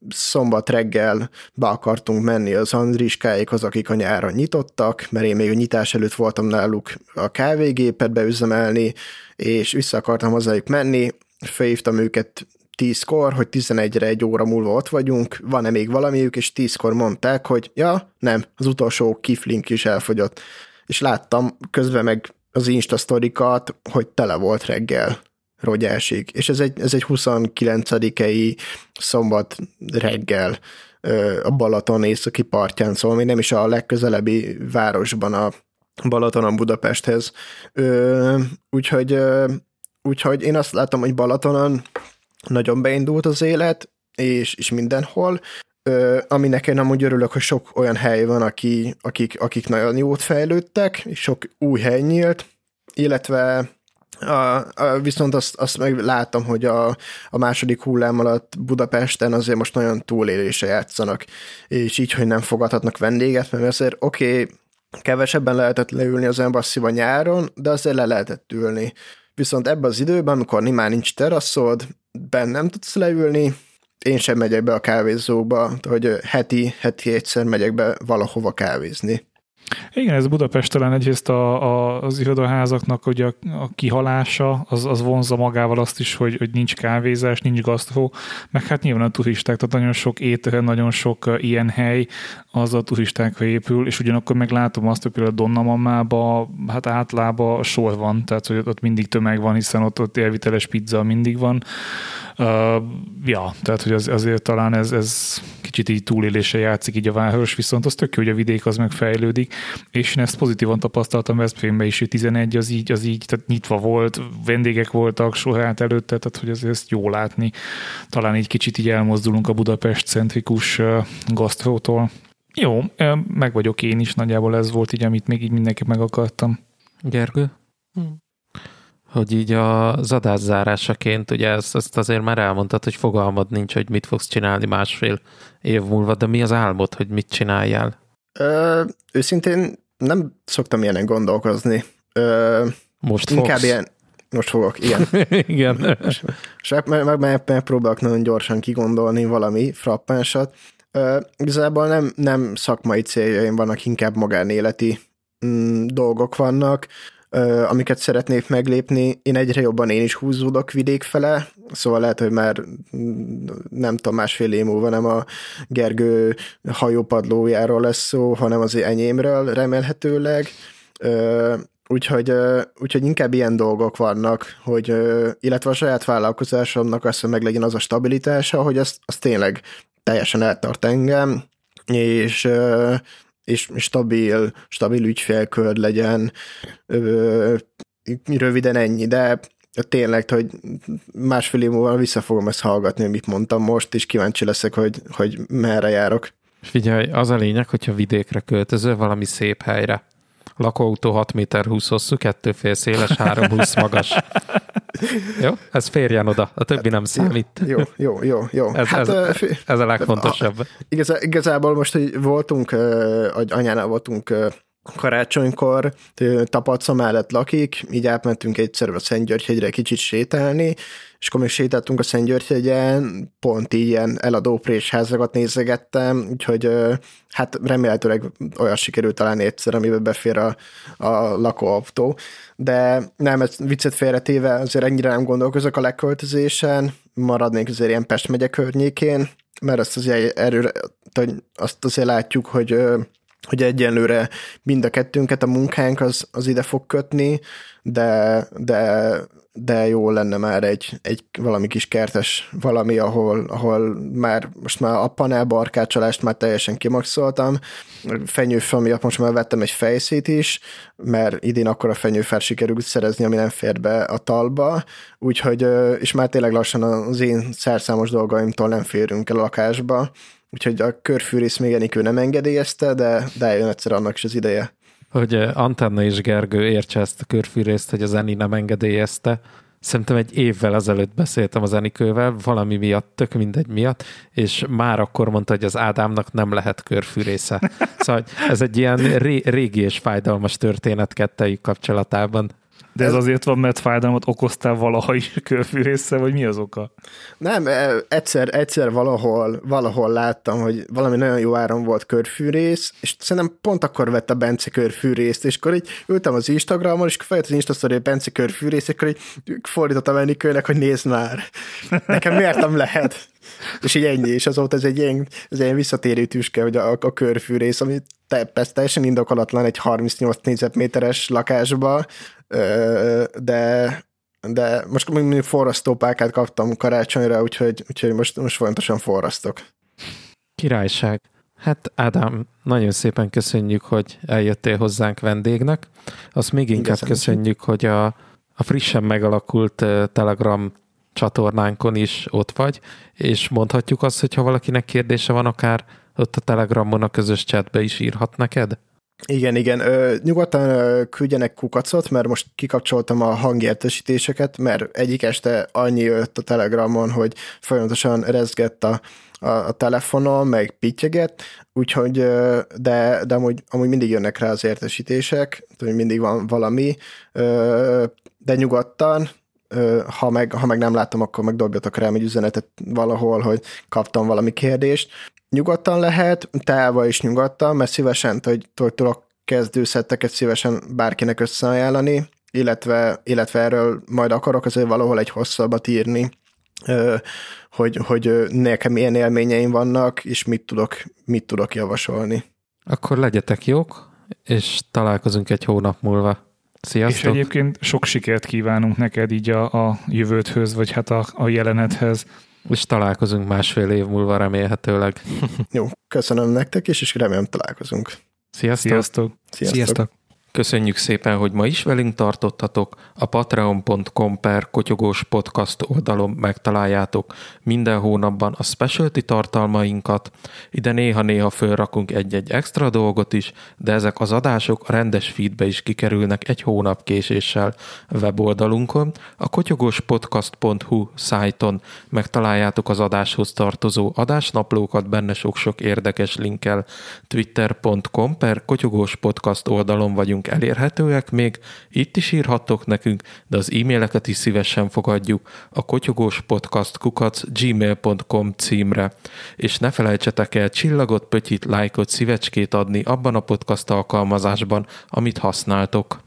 szombat reggel be akartunk menni az Andriskáikhoz, akik a nyáron nyitottak, mert én még a nyitás előtt voltam náluk a kávégépet beüzemelni, és vissza akartam hozzájuk menni, felhívtam őket tízkor, hogy 11-re egy óra múlva ott vagyunk, van-e még valamiük, és tízkor mondták, hogy ja, nem, az utolsó kiflink is elfogyott. És láttam közben meg az Insta sztorikat, hogy tele volt reggel rogyásig. És ez egy, ez egy 29-i szombat reggel a Balaton északi partján, szóval még nem is a legközelebbi városban a Balatonon Budapesthez. Úgyhogy, úgyhogy én azt látom, hogy Balatonon nagyon beindult az élet, és, és mindenhol, ami nekem amúgy örülök, hogy sok olyan hely van, aki, akik, akik nagyon jót fejlődtek, és sok új hely nyílt, illetve a, a, viszont azt, azt meg látom, hogy a, a második hullám alatt Budapesten azért most nagyon túlélése játszanak, és így, hogy nem fogadhatnak vendéget, mert azért oké, okay, kevesebben lehetett leülni az embassziba nyáron, de azért le lehetett ülni. Viszont ebben az időben, amikor már nincs teraszod, benn nem tudsz leülni, én sem megyek be a kávézóba, hogy heti, heti egyszer megyek be valahova kávézni. Igen, ez Budapest talán egyrészt a, a, az irodaházaknak hogy a, a kihalása, az, az vonza magával azt is, hogy, hogy nincs kávézás, nincs gasztró, meg hát nyilván a turisták, tehát nagyon sok étterem, nagyon sok ilyen hely az a turistákra épül, és ugyanakkor meg látom azt, hogy például Donnamamába, hát átlába sor van, tehát hogy ott mindig tömeg van, hiszen ott, ott élviteles pizza mindig van. Uh, ja, tehát hogy az, azért talán ez, ez kicsit így túlélése játszik így a város, viszont az tök jó, hogy a vidék az megfejlődik, és én ezt pozitívan tapasztaltam Veszprémbe is, hogy 11 az így, az így, tehát nyitva volt, vendégek voltak sorát előtte, tehát hogy azért ezt jó látni. Talán így kicsit így elmozdulunk a Budapest-centrikus gasztrótól. Jó, meg vagyok én is, nagyjából ez volt így, amit még így mindenképp meg akartam. Gergő? Hm. Hogy így az adászárásaként, ugye ezt, ezt azért már elmondtad, hogy fogalmad nincs, hogy mit fogsz csinálni másfél év múlva, de mi az álmod, hogy mit csináljál? Ö, őszintén nem szoktam ilyenek gondolkozni. Ö, most inkább fogsz. ilyen, most fogok, igen. <laughs> igen. És meg, meg, meg, megpróbálok nagyon gyorsan kigondolni valami frappánsat. Ö, igazából nem, nem szakmai céljaim vannak, inkább magánéleti mm, dolgok vannak amiket szeretnék meglépni. Én egyre jobban én is húzódok vidék fele, szóval lehet, hogy már mm, nem tudom, másfél év múlva nem a Gergő hajópadlójáról lesz szó, hanem az enyémről remélhetőleg. Úgyhogy, úgyhogy inkább ilyen dolgok vannak, hogy, illetve a saját vállalkozásomnak az, hogy meg legyen az a stabilitása, hogy az, az tényleg teljesen eltart engem, és és stabil, stabil ügyfélkör legyen, ö, röviden ennyi, de tényleg, hogy másfél év múlva vissza fogom ezt hallgatni, amit mondtam most, és kíváncsi leszek, hogy, hogy merre járok. Figyelj, az a lényeg, hogyha vidékre költözöl valami szép helyre. Lakóautó 6 méter 20 hosszú, 2 fél széles, 3 20 magas. Jó? Ez férjen oda, a többi nem számít. Jó, jó, jó, jó. Ez, hát, ez, ez a legfontosabb. Igaz, igazából most, hogy voltunk, anyánál voltunk karácsonykor Tapalca mellett lakik, így átmentünk egyszer a Szentgyörgyhegyre kicsit sétálni, és akkor még sétáltunk a Szentgyörgyhegyen, pont ilyen eladó présházakat nézegettem, úgyhogy hát remélhetőleg olyan sikerült talán egyszer, amiben befér a, a lakóautó. De nem, ez viccet félretéve, azért ennyire nem gondolkozok a legköltözésen, maradnék azért ilyen Pest megye környékén, mert azt azért erőre, azt azért látjuk, hogy hogy egyenlőre mind a kettőnket a munkánk az, az ide fog kötni, de, de, de jó lenne már egy, egy valami kis kertes valami, ahol, ahol már most már a panel barkácsolást már teljesen kimaxoltam, fenyőfa miatt most már vettem egy fejszét is, mert idén akkor a fenyőfát sikerült szerezni, ami nem fér be a talba, úgyhogy, és már tényleg lassan az én szerszámos dolgaimtól nem férünk el a lakásba, úgyhogy a körfűrész még Enikő nem engedélyezte, de, de eljön egyszer annak is az ideje. Hogy Antenna és Gergő értse ezt a körfűrészt, hogy az Eni nem engedélyezte. Szerintem egy évvel ezelőtt beszéltem az Enikővel, valami miatt, tök mindegy miatt, és már akkor mondta, hogy az Ádámnak nem lehet körfűrésze. <laughs> Szóval ez egy ilyen ré- régi és fájdalmas történet kettejük kapcsolatában. De ez azért van, mert fájdalmat okoztál valaha is körfűrészsel, vagy mi az oka? Nem, egyszer, egyszer valahol, valahol láttam, hogy valami nagyon jó áron volt körfűrész, és szerintem pont akkor vett a Bence körfűrészt, és akkor így ültem az Instagramon, és fejött az Instastory, hogy Bence körfűrész, és akkor így fordítottam Enikőnek, hogy nézd már, nekem miért nem lehet? És így ennyi, és azóta ez egy ilyen, ez egy ilyen visszatérő tüske, hogy a, a körfűrész, ami te, persze teljesen indokolatlan egy 38 négyzetméteres lakásba, de, de most mondjuk forrasztópákát kaptam karácsonyra, úgyhogy, úgyhogy most, most folyamatosan forrasztok. Királyság. Hát Ádám, nagyon szépen köszönjük, hogy eljöttél hozzánk vendégnek. Azt még inkább Igen, köszönjük, hogy a, a frissen megalakult Telegram csatornánkon is ott vagy, és mondhatjuk azt, hogy ha valakinek kérdése van, akár ott a Telegramon a közös chatbe is írhat neked? Igen, igen. Ö, nyugodtan ö, küldjenek kukacot, mert most kikapcsoltam a hangértesítéseket, mert egyik este annyi jött a Telegramon, hogy folyamatosan rezgett a, a, a telefonon, meg pittyeget, úgyhogy, de, de amúgy, amúgy mindig jönnek rá az értesítések, hogy mindig van valami, de nyugodtan, ha meg, ha meg nem látom, akkor meg dobjatok rám egy üzenetet valahol, hogy kaptam valami kérdést. Nyugodtan lehet, távol is nyugodtan, mert szívesen, hogy, tudok kezdőszetteket szívesen bárkinek összeajánlani, illetve, illetve erről majd akarok azért valahol egy hosszabbat írni, hogy, hogy nekem milyen élményeim vannak, és mit tudok, mit tudok javasolni. Akkor legyetek jók, és találkozunk egy hónap múlva. Sziasztok! És egyébként sok sikert kívánunk neked így a, a jövődhöz, vagy hát a, a jelenethez. És találkozunk másfél év múlva remélhetőleg. Jó, köszönöm nektek is, és remélem találkozunk. Sziasztok! Sziasztok! Sziasztok. Sziasztok. Köszönjük szépen, hogy ma is velünk tartottatok. A patreon.com per kotyogós podcast oldalon megtaláljátok minden hónapban a specialty tartalmainkat. Ide néha-néha fölrakunk egy-egy extra dolgot is, de ezek az adások a rendes feedbe is kikerülnek egy hónap késéssel weboldalunkon. A kotyogospodcast.hu szájton megtaláljátok az adáshoz tartozó adásnaplókat, benne sok-sok érdekes linkkel. Twitter.com per kotyogós podcast oldalon vagyunk elérhetőek még, itt is írhattok nekünk, de az e-maileket is szívesen fogadjuk a kotyogós podcast kukac gmail.com címre. És ne felejtsetek el csillagot, pötyit, lájkot, szívecskét adni abban a podcast alkalmazásban, amit használtok.